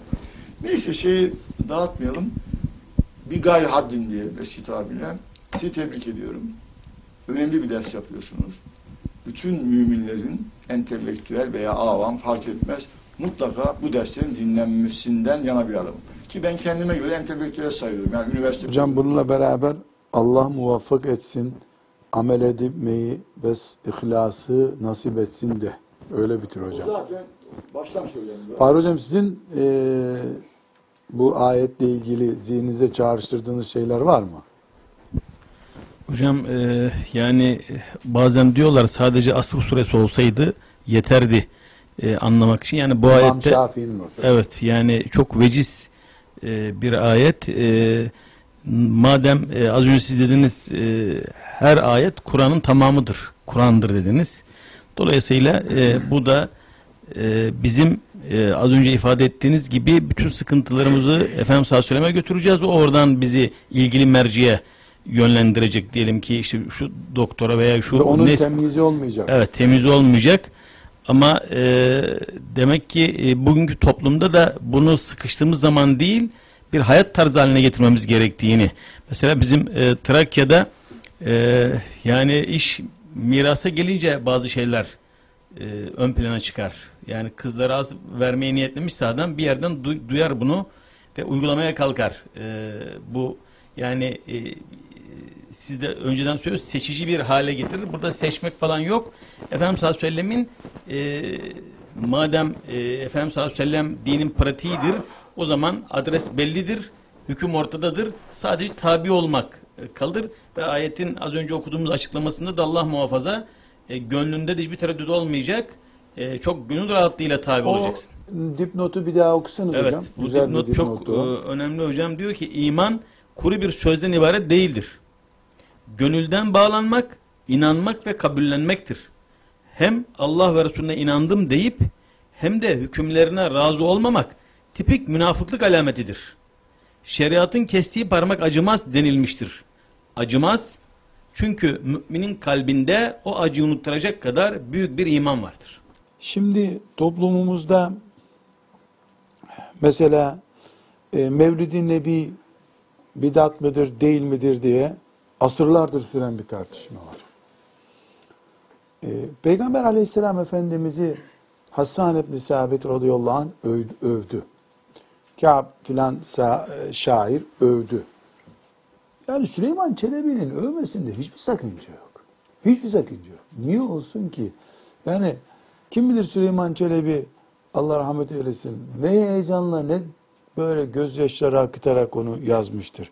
Neyse şeyi dağıtmayalım. Bir gayri haddin diye eski tabirle. Sizi tebrik ediyorum. Önemli bir ders yapıyorsunuz. Bütün müminlerin entelektüel veya avam fark etmez mutlaka bu derslerin dinlenmesinden yana bir adamım. Ki ben kendime göre entelektüel sayıyorum. Yani üniversite Hocam bununla beraber Allah muvaffak etsin, amel edmeyi ve ihlası nasip etsin de. Öyle bitir O hocam. zaten baştan söyleyeyim. Fahri hocam sizin eee, bu ayetle ilgili zihninize çağrıştırdığınız şeyler var mı? Hocam e, yani e, bazen diyorlar sadece Asr suresi olsaydı yeterdi e, anlamak için. Yani bu İmam ayette evet yani çok veciz e, bir ayet. E, madem e, az önce siz dediniz e, her ayet Kur'an'ın tamamıdır. Kur'an'dır dediniz. Dolayısıyla e, bu da e, bizim e, az önce ifade ettiğiniz gibi bütün sıkıntılarımızı aleyhi ve selleme götüreceğiz. O oradan bizi ilgili merciye yönlendirecek diyelim ki işte şu doktora veya şu onun ne- temyizi olmayacak. Evet temiz olmayacak. Ama e, demek ki e, bugünkü toplumda da bunu sıkıştığımız zaman değil bir hayat tarzı haline getirmemiz gerektiğini. Mesela bizim e, Trakya'da e, yani iş mirasa gelince bazı şeyler e, ön plana çıkar. Yani kızlara az vermeye niyetlemişse adam bir yerden du- duyar bunu ve uygulamaya kalkar. E, bu yani e, siz de önceden söylüyorsunuz seçici bir hale getirir. Burada seçmek falan yok. Efendimiz sallallahu aleyhi e, madem e, Efendimiz sallallahu aleyhi dinin pratiğidir o zaman adres bellidir. Hüküm ortadadır. Sadece tabi olmak e, kalır ve ayetin az önce okuduğumuz açıklamasında da Allah muhafaza e, gönlünde de hiçbir tereddüt olmayacak. E, çok gönül rahatlığıyla tabi olacaksın. O dipnotu bir daha okusanız Evet, hocam. bu Güzel bir dipnot çok o. e, önemli hocam. Diyor ki iman kuru bir sözden ibaret değildir. Gönülden bağlanmak, inanmak ve kabullenmektir. Hem Allah ve Resulüne inandım deyip hem de hükümlerine razı olmamak tipik münafıklık alametidir. Şeriatın kestiği parmak acımaz denilmiştir. Acımaz çünkü müminin kalbinde o acıyı unutturacak kadar büyük bir iman vardır. Şimdi toplumumuzda mesela e, Mevlid-i Nebi bidat mıdır değil midir diye asırlardır süren bir tartışma var. E, Peygamber aleyhisselam efendimizi Hassan ibn Sabit radıyallahu anh övdü. Kâb filan e, şair övdü. Yani Süleyman Çelebi'nin övmesinde hiçbir sakınca yok. Hiçbir sakınca yok. Niye olsun ki? Yani kim bilir Süleyman Çelebi Allah rahmet eylesin ne heyecanla ne böyle gözyaşları akıtarak onu yazmıştır.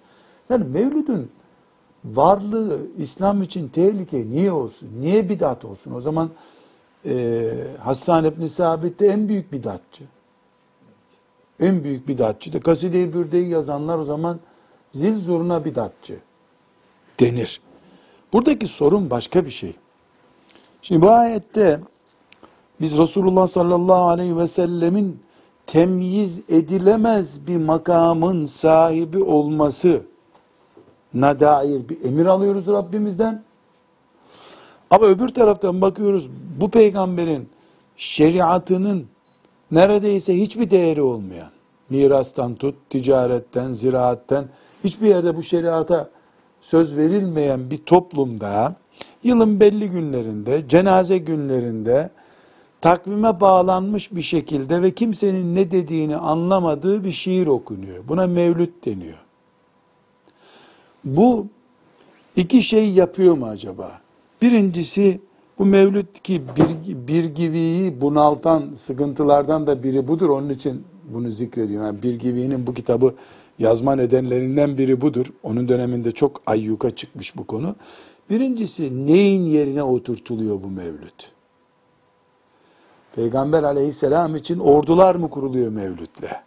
Yani Mevlid'in varlığı İslam için tehlike niye olsun? Niye bidat olsun? O zaman e, Hassan ibn Sabit de en büyük bidatçı. En büyük bidatçı da Kaside-i Bürde'yi yazanlar o zaman zil zurna bidatçı denir. Buradaki sorun başka bir şey. Şimdi bu ayette biz Resulullah sallallahu aleyhi ve sellemin temyiz edilemez bir makamın sahibi olması na dair bir emir alıyoruz Rabbimizden. Ama öbür taraftan bakıyoruz bu peygamberin şeriatının neredeyse hiçbir değeri olmayan, mirastan tut, ticaretten, ziraatten, hiçbir yerde bu şeriata söz verilmeyen bir toplumda, yılın belli günlerinde, cenaze günlerinde, takvime bağlanmış bir şekilde ve kimsenin ne dediğini anlamadığı bir şiir okunuyor. Buna mevlüt deniyor. Bu iki şey yapıyor mu acaba? Birincisi bu mevlüt ki bir, bir gibiyi bunaltan sıkıntılardan da biri budur. Onun için bunu zikrediyor. Yani bir gibinin bu kitabı yazma nedenlerinden biri budur. Onun döneminde çok ayyuka çıkmış bu konu. Birincisi neyin yerine oturtuluyor bu mevlüt? Peygamber aleyhisselam için ordular mı kuruluyor mevlütle?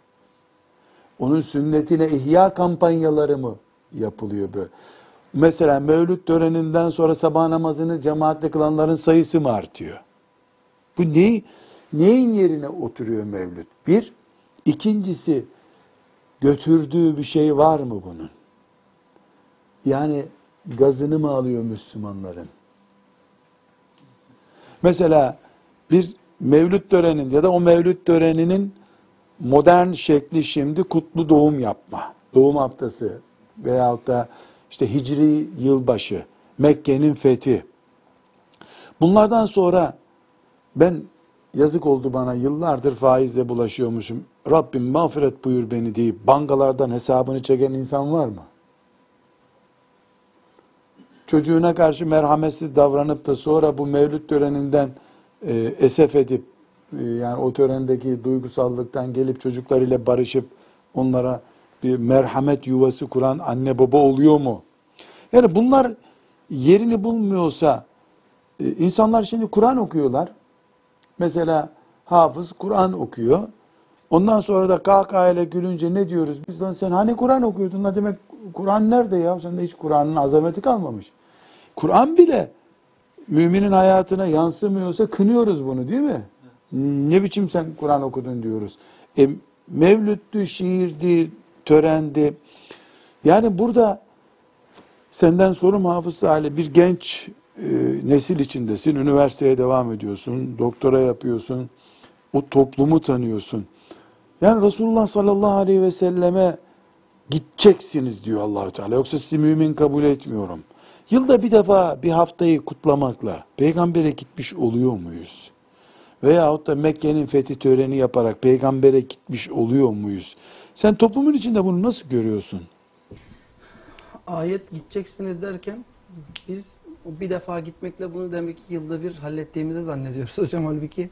Onun sünnetine ihya kampanyaları mı yapılıyor böyle? Mesela mevlüt töreninden sonra sabah namazını cemaatle kılanların sayısı mı artıyor? Bu ne, neyin yerine oturuyor mevlüt? Bir. ikincisi götürdüğü bir şey var mı bunun? Yani gazını mı alıyor Müslümanların? Mesela bir mevlüt töreninin ya da o mevlüt töreninin modern şekli şimdi kutlu doğum yapma. Doğum haftası veyahut da işte Hicri yılbaşı, Mekke'nin fethi. Bunlardan sonra ben yazık oldu bana yıllardır faizle bulaşıyormuşum. Rabbim mağfiret buyur beni deyip bankalardan hesabını çeken insan var mı? Çocuğuna karşı merhametsiz davranıp da sonra bu mevlüt töreninden e, esef edip e, yani o törendeki duygusallıktan gelip çocuklarıyla barışıp onlara bir merhamet yuvası kuran anne baba oluyor mu? Yani bunlar yerini bulmuyorsa e, insanlar şimdi Kur'an okuyorlar. Mesela hafız Kur'an okuyor. Ondan sonra da kahkahayla gülünce ne diyoruz? Biz lan sen hani Kur'an okuyordun? Ne demek Kur'an nerede ya? Sende hiç Kur'an'ın azameti kalmamış. Kur'an bile müminin hayatına yansımıyorsa kınıyoruz bunu değil mi? Ne biçim sen Kur'an okudun diyoruz. E, mevlüttü, şiirdi, törendi. Yani burada senden sorum Hafız Salih bir genç e, nesil içindesin. Üniversiteye devam ediyorsun. Doktora yapıyorsun. O toplumu tanıyorsun. Yani Resulullah sallallahu aleyhi ve selleme gideceksiniz diyor Allahü Teala. Yoksa sizi mümin kabul etmiyorum. Yılda bir defa bir haftayı kutlamakla peygambere gitmiş oluyor muyuz? Veyahut da Mekke'nin fethi töreni yaparak peygambere gitmiş oluyor muyuz? Sen toplumun içinde bunu nasıl görüyorsun? Ayet gideceksiniz derken biz bir defa gitmekle bunu demek ki yılda bir hallettiğimizi zannediyoruz [laughs] hocam. Halbuki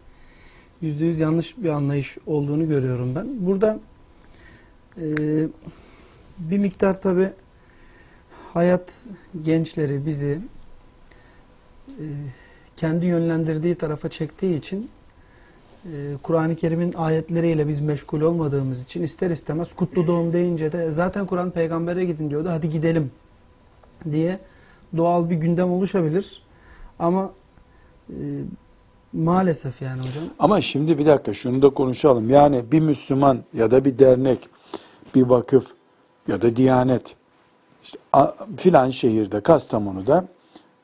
yüzde yüz yanlış bir anlayış olduğunu görüyorum ben. Burada e, bir miktar tabi hayat gençleri bizi e, kendi yönlendirdiği tarafa çektiği için e, Kur'an-ı Kerim'in ayetleriyle biz meşgul olmadığımız için ister istemez kutlu doğum deyince de zaten Kur'an peygambere gidin diyordu hadi gidelim diye doğal bir gündem oluşabilir. Ama e, maalesef yani hocam Ama şimdi bir dakika şunu da konuşalım. Yani bir Müslüman ya da bir dernek, bir vakıf ya da diyanet işte a- filan şehirde Kastamonu'da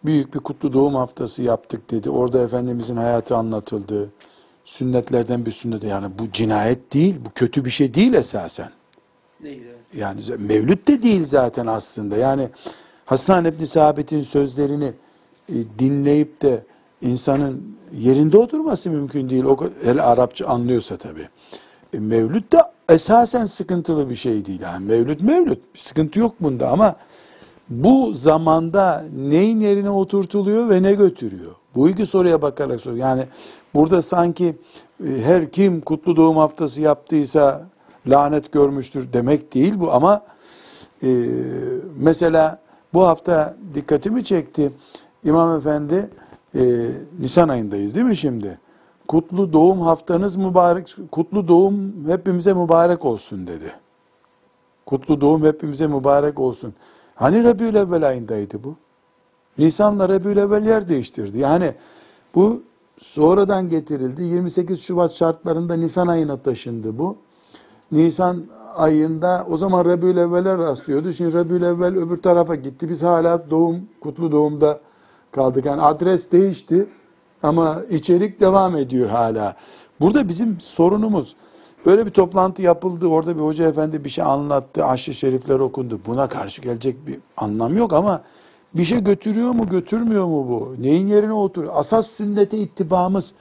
büyük bir kutlu doğum haftası yaptık dedi. Orada Efendimizin hayatı anlatıldı. Sünnetlerden bir sünnet. Yani bu cinayet değil, bu kötü bir şey değil esasen. Yani mevlüt de değil zaten aslında. Yani Hasan İbni Sabit'in sözlerini e, dinleyip de insanın yerinde oturması mümkün değil. O hele Arapça anlıyorsa tabii. E, mevlüt de esasen sıkıntılı bir şey değil. Yani mevlüt mevlüt. Bir sıkıntı yok bunda ama bu zamanda neyin yerine oturtuluyor ve ne götürüyor? Bu iki soruya bakarak soruyor. Yani burada sanki e, her kim kutlu doğum haftası yaptıysa lanet görmüştür demek değil bu ama e, mesela bu hafta dikkatimi çekti. İmam Efendi e, Nisan ayındayız değil mi şimdi? Kutlu doğum haftanız mübarek, kutlu doğum hepimize mübarek olsun dedi. Kutlu doğum hepimize mübarek olsun. Hani Rabiül Evvel ayındaydı bu? Nisan'la Rabiül Evvel yer değiştirdi. Yani bu sonradan getirildi. 28 Şubat şartlarında Nisan ayına taşındı bu. Nisan ayında o zaman Rabiül Evvel'e rastlıyordu. Şimdi Rabiül Evvel öbür tarafa gitti. Biz hala doğum, kutlu doğumda kaldık. Yani adres değişti ama içerik devam ediyor hala. Burada bizim sorunumuz böyle bir toplantı yapıldı. Orada bir hoca efendi bir şey anlattı. Aşırı şerifler okundu. Buna karşı gelecek bir anlam yok ama bir şey götürüyor mu götürmüyor mu bu? Neyin yerine oturuyor? Asas sünnete ittibamız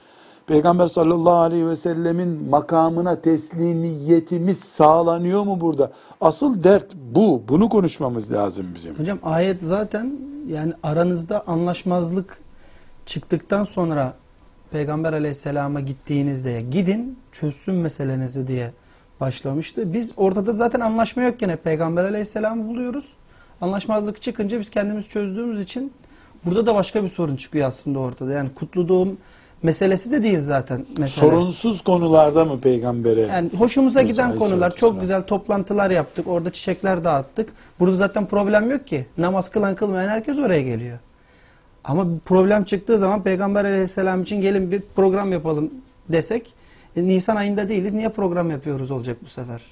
Peygamber sallallahu aleyhi ve sellemin makamına teslimiyetimiz sağlanıyor mu burada? Asıl dert bu. Bunu konuşmamız lazım bizim. Hocam ayet zaten yani aranızda anlaşmazlık çıktıktan sonra Peygamber aleyhisselama gittiğinizde gidin çözsün meselenizi diye başlamıştı. Biz ortada zaten anlaşma yok gene Peygamber aleyhisselamı buluyoruz. Anlaşmazlık çıkınca biz kendimiz çözdüğümüz için burada da başka bir sorun çıkıyor aslında ortada. Yani kutlu doğum meselesi de değil zaten mesele. Sorunsuz konularda mı peygambere? Yani hoşumuza giden konular çok güzel toplantılar yaptık. Orada çiçekler dağıttık. Burada zaten problem yok ki. Namaz kılan kılmayan herkes oraya geliyor. Ama bir problem çıktığı zaman Peygamber aleyhisselam için gelin bir program yapalım desek e, Nisan ayında değiliz. Niye program yapıyoruz olacak bu sefer?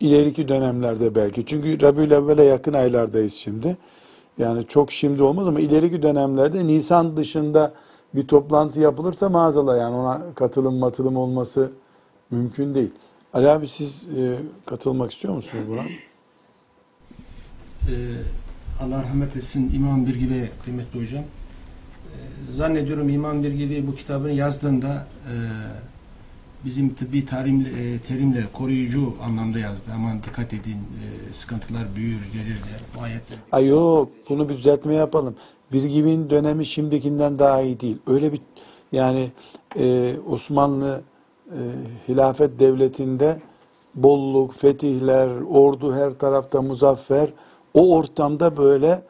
İleriki dönemlerde belki. Çünkü Rabiül Evvel'e yakın aylardayız şimdi. Yani çok şimdi olmaz ama ileriki dönemlerde Nisan dışında bir toplantı yapılırsa maazallah yani ona katılım matılım olması mümkün değil. Ali abi siz e, katılmak istiyor musunuz buna? Ee, Allah rahmet etsin İmam Birgi'ye kıymetli hocam. Ee, zannediyorum İmam Birgi'yi bu kitabını yazdığında e, bizim tıbbi tarim, e, terimle koruyucu anlamda yazdı. Aman dikkat edin e, sıkıntılar büyür gelir. Bu ayetler. Ay yok bunu bir düzeltme yapalım. Bir gibin dönemi şimdikinden daha iyi değil. Öyle bir yani e, Osmanlı e, hilafet devletinde bolluk, fetihler, ordu her tarafta muzaffer. O ortamda böyle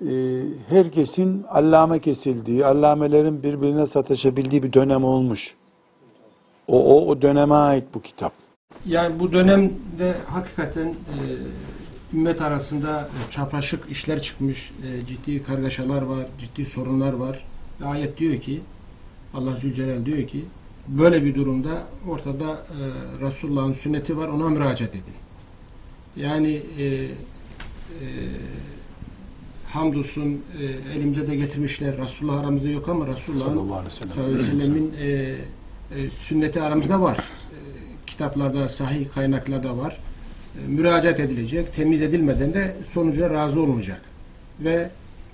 e, herkesin allame kesildiği, allamelerin birbirine sataşabildiği bir dönem olmuş. O, o, o döneme ait bu kitap. Yani bu dönemde hakikaten e, ümmet arasında e, çapraşık işler çıkmış, e, ciddi kargaşalar var, ciddi sorunlar var. Ve ayet diyor ki, Allah Zülcelal diyor ki, böyle bir durumda ortada e, Resulullah'ın sünneti var, ona müracaat edin. Yani e, e, hamdolsun e, elimize de getirmişler. Resulullah aramızda yok ama Resulullah'ın sellemin e, e, sünneti aramızda var. E, kitaplarda, sahih kaynaklarda var. E, müracaat edilecek. Temiz edilmeden de sonucuna razı olunacak. Ve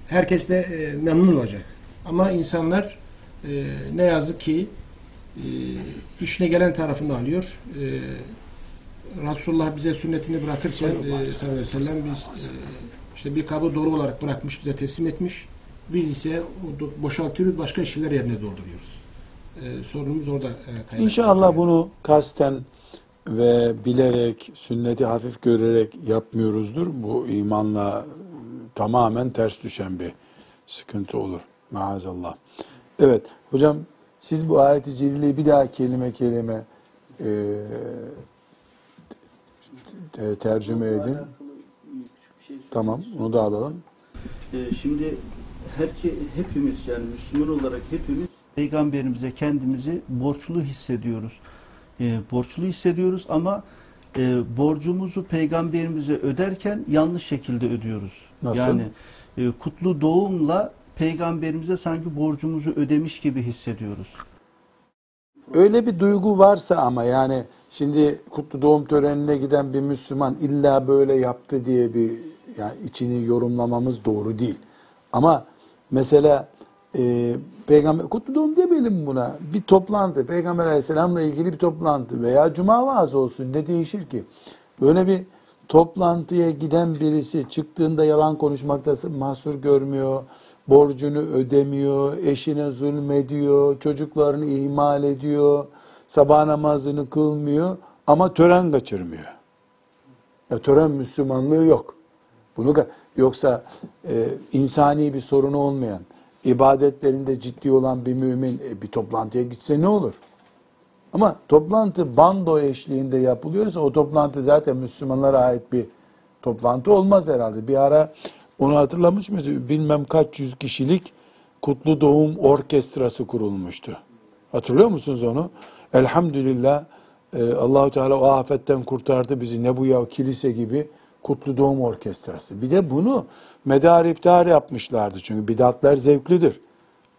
herkes de e, memnun olacak. Ama insanlar e, ne yazık ki işine gelen tarafını alıyor. E, Resulullah bize sünnetini bırakırken e, sallallahu aleyhi ve biz işte bir kabı doğru olarak bırakmış, bize teslim etmiş. Biz ise boşaltıyoruz, başka şeyler yerine dolduruyoruz. E, sorunumuz orada kaynaklanıyor. İnşallah bunu kasten ve bilerek, sünneti hafif görerek yapmıyoruzdur. Bu imanla tamamen ters düşen bir sıkıntı olur. Maazallah. Evet, hocam siz bu ayet-i celileyi bir daha kelime kelime e, te- tercüme edin. Şey Tamam, onu da alalım. Ee, Şimdi herke, hepimiz yani Müslüman olarak hepimiz Peygamberimize kendimizi borçlu hissediyoruz. Ee, borçlu hissediyoruz ama e, borcumuzu Peygamberimize öderken yanlış şekilde ödüyoruz. Nasıl? Yani e, kutlu doğumla Peygamberimize sanki borcumuzu ödemiş gibi hissediyoruz. Öyle bir duygu varsa ama yani şimdi kutlu doğum törenine giden bir Müslüman illa böyle yaptı diye bir yani içini yorumlamamız doğru değil. Ama mesela e, peygamber kutlu doğum demeyelim buna. Bir toplantı, peygamber aleyhisselamla ilgili bir toplantı veya cuma vaazı olsun ne değişir ki? Böyle bir toplantıya giden birisi çıktığında yalan konuşmakta mahsur görmüyor, borcunu ödemiyor, eşine zulmediyor, çocuklarını ihmal ediyor, sabah namazını kılmıyor ama tören kaçırmıyor. Ya tören Müslümanlığı yok. Bunu yoksa e, insani bir sorunu olmayan, ibadetlerinde ciddi olan bir mümin e, bir toplantıya gitse ne olur? Ama toplantı bando eşliğinde yapılıyorsa o toplantı zaten Müslümanlara ait bir toplantı olmaz herhalde. Bir ara onu hatırlamış mıyız? Bilmem kaç yüz kişilik Kutlu Doğum Orkestrası kurulmuştu. Hatırlıyor musunuz onu? Elhamdülillah e, Allahu Teala o afetten kurtardı bizi. Ne bu ya kilise gibi Kutlu Doğum Orkestrası. Bir de bunu medar iftar yapmışlardı. Çünkü bidatler zevklidir.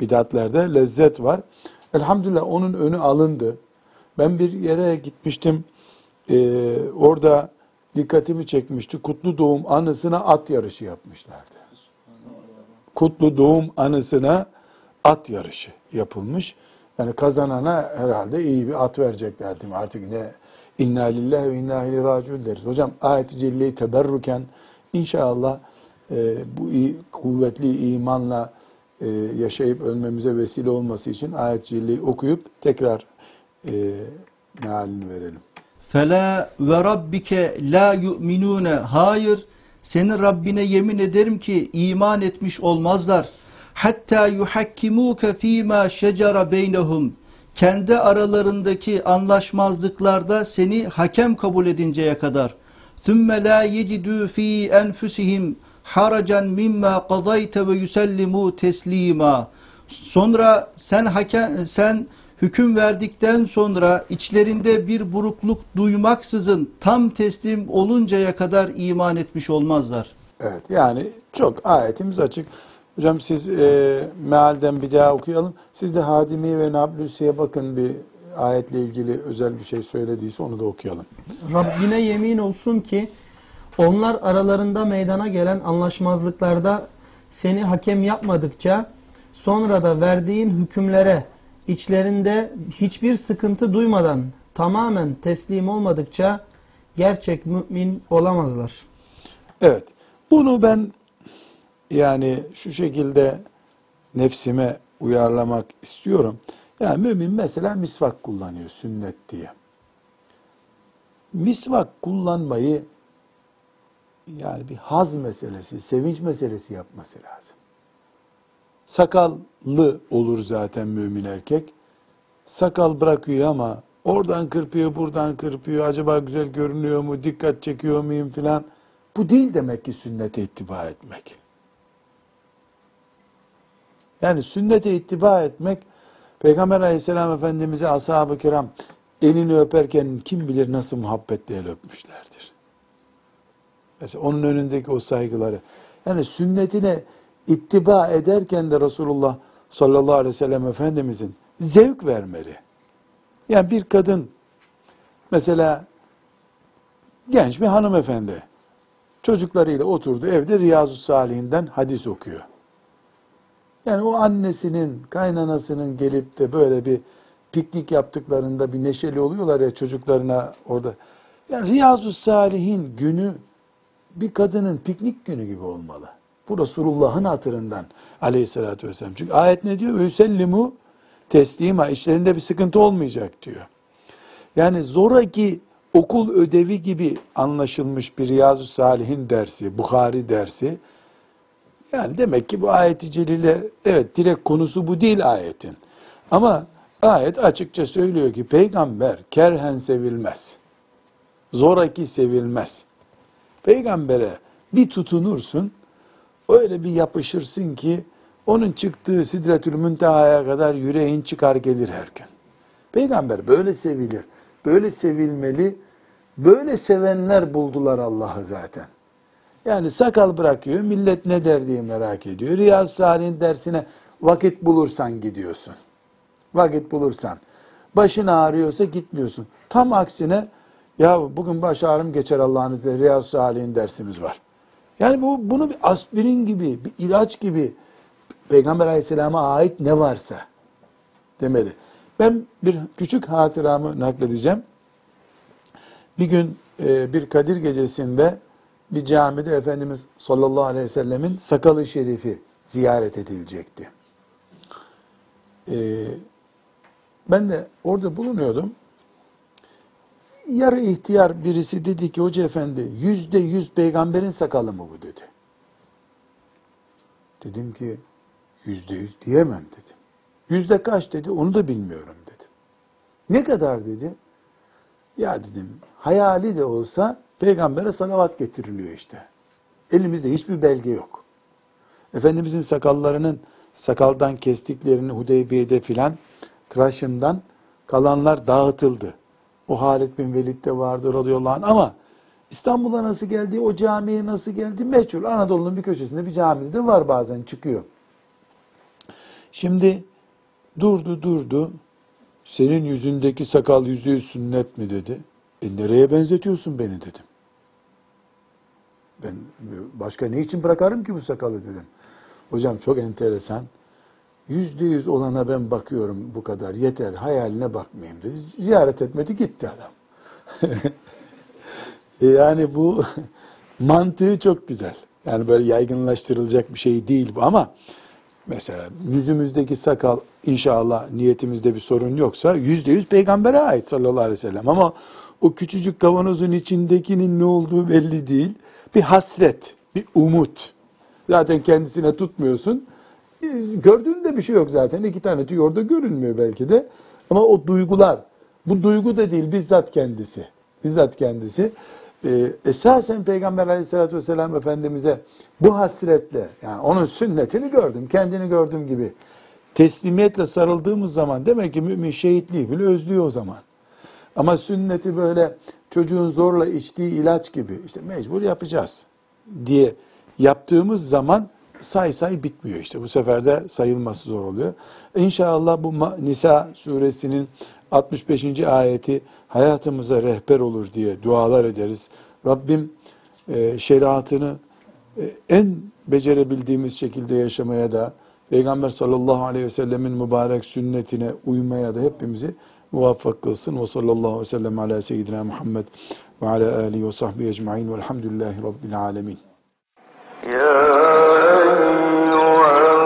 Bidatlerde lezzet var. Elhamdülillah onun önü alındı. Ben bir yere gitmiştim. Ee, orada dikkatimi çekmişti. Kutlu doğum anısına at yarışı yapmışlardı. Kutlu doğum anısına at yarışı yapılmış. Yani kazanana herhalde iyi bir at verecekler değil mi? Artık ne inna lillahi ve inna ileyhi raciun deriz. Hocam ayet-i celleyi teberruken inşallah e, bu kuvvetli imanla e, yaşayıp ölmemize vesile olması için ayet-i celleyi okuyup tekrar e, mealini verelim. Fela ve rabbike la yu'minune. Hayır, senin Rabbine yemin ederim ki iman etmiş olmazlar. Hatta yuhakkimuke fîmâ şecere beynehum. Kendi aralarındaki anlaşmazlıklarda seni hakem kabul edinceye kadar. Thumma la yecidû fî enfusihim haracan mimma qadayte ve yusellimu teslima. Sonra sen hakem sen hüküm verdikten sonra içlerinde bir burukluk duymaksızın tam teslim oluncaya kadar iman etmiş olmazlar. Evet yani çok ayetimiz açık. Hocam siz e, mealden bir daha okuyalım. Siz de Hadimi ve Nablusi'ye bakın bir ayetle ilgili özel bir şey söylediyse onu da okuyalım. Rabbine yemin olsun ki onlar aralarında meydana gelen anlaşmazlıklarda seni hakem yapmadıkça sonra da verdiğin hükümlere içlerinde hiçbir sıkıntı duymadan tamamen teslim olmadıkça gerçek mümin olamazlar. Evet. Bunu ben yani şu şekilde nefsime uyarlamak istiyorum. Yani mümin mesela misvak kullanıyor sünnet diye. Misvak kullanmayı yani bir haz meselesi, sevinç meselesi yapması lazım. Sakallı olur zaten mümin erkek. Sakal bırakıyor ama oradan kırpıyor, buradan kırpıyor. Acaba güzel görünüyor mu, dikkat çekiyor muyum filan. Bu değil demek ki sünnete ittiba etmek. Yani sünnete ittiba etmek, Peygamber aleyhisselam efendimize ashab-ı kiram elini öperken kim bilir nasıl muhabbetle el öpmüşlerdir. Mesela onun önündeki o saygıları. Yani sünnetine ittiba ederken de Resulullah sallallahu aleyhi ve sellem Efendimizin zevk vermeli. Yani bir kadın mesela genç bir hanımefendi çocuklarıyla oturdu evde Riyazu Salih'inden hadis okuyor. Yani o annesinin, kaynanasının gelip de böyle bir piknik yaptıklarında bir neşeli oluyorlar ya çocuklarına orada. Yani Riyazu Salih'in günü bir kadının piknik günü gibi olmalı. Bu Resulullah'ın hatırından aleyhissalatü vesselam. Çünkü ayet ne diyor? Üsellimu teslima. işlerinde bir sıkıntı olmayacak diyor. Yani zoraki okul ödevi gibi anlaşılmış bir Riyazu Salih'in dersi, Bukhari dersi. Yani demek ki bu ayeti celile evet direkt konusu bu değil ayetin. Ama ayet açıkça söylüyor ki peygamber kerhen sevilmez. Zoraki sevilmez. Peygambere bir tutunursun, öyle bir yapışırsın ki onun çıktığı Sidretül Münteha'ya kadar yüreğin çıkar gelir her gün. Peygamber böyle sevilir, böyle sevilmeli, böyle sevenler buldular Allah'ı zaten. Yani sakal bırakıyor, millet ne der diye merak ediyor. Riyaz Salih'in dersine vakit bulursan gidiyorsun. Vakit bulursan. Başın ağrıyorsa gitmiyorsun. Tam aksine ya bugün baş ağrım geçer Allah'ın izniyle Riyaz Salih'in dersimiz var. Yani bu bunu bir aspirin gibi, bir ilaç gibi Peygamber Aleyhisselam'a ait ne varsa demeli. Ben bir küçük hatıramı nakledeceğim. Bir gün e, bir Kadir gecesinde bir camide Efendimiz sallallahu aleyhi ve sellemin sakalı şerifi ziyaret edilecekti. E, ben de orada bulunuyordum. Yarı ihtiyar birisi dedi ki hoca efendi yüzde yüz peygamberin sakalı mı bu dedi. Dedim ki yüzde yüz diyemem dedim. Yüzde kaç dedi onu da bilmiyorum dedim. Ne kadar dedi. Ya dedim hayali de olsa peygambere salavat getiriliyor işte. Elimizde hiçbir belge yok. Efendimizin sakallarının sakaldan kestiklerini Hudeybiye'de filan tıraşından kalanlar dağıtıldı. O Halid bin Velid de vardı radıyallahu anh ama İstanbul'a nasıl geldi, o camiye nasıl geldi meçhul. Anadolu'nun bir köşesinde bir camide de var bazen çıkıyor. Şimdi durdu durdu. Senin yüzündeki sakal yüzde yüz sünnet mi dedi. E nereye benzetiyorsun beni dedim. Ben başka ne için bırakarım ki bu sakalı dedim. Hocam çok enteresan. Yüzde yüz olana ben bakıyorum bu kadar yeter hayaline bakmayayım dedi. Ziyaret etmedi gitti adam. [laughs] E yani bu [laughs] mantığı çok güzel. Yani böyle yaygınlaştırılacak bir şey değil bu ama mesela yüzümüzdeki sakal inşallah niyetimizde bir sorun yoksa yüzde yüz peygambere ait sallallahu aleyhi ve sellem ama o küçücük kavanozun içindekinin ne olduğu belli değil. Bir hasret, bir umut. Zaten kendisine tutmuyorsun. Gördüğünde bir şey yok zaten. İki tane tüy orada görünmüyor belki de. Ama o duygular, bu duygu da değil bizzat kendisi. Bizzat kendisi. Ee, esasen Peygamber aleyhissalatü vesselam Efendimiz'e bu hasretle, yani onun sünnetini gördüm, kendini gördüğüm gibi teslimiyetle sarıldığımız zaman demek ki mümin şehitliği bile özlüyor o zaman. Ama sünneti böyle çocuğun zorla içtiği ilaç gibi işte mecbur yapacağız diye yaptığımız zaman say say bitmiyor işte. Bu sefer de sayılması zor oluyor. İnşallah bu Nisa suresinin 65. ayeti hayatımıza rehber olur diye dualar ederiz. Rabbim e, şeriatını e, en becerebildiğimiz şekilde yaşamaya da Peygamber sallallahu aleyhi ve sellemin mübarek sünnetine uymaya da hepimizi muvaffak kılsın. Ve sallallahu aleyhi ve sellem ala seyyidina Muhammed ve ala alihi ve sahbihi ecma'in velhamdülillahi rabbil alemin. يا أيها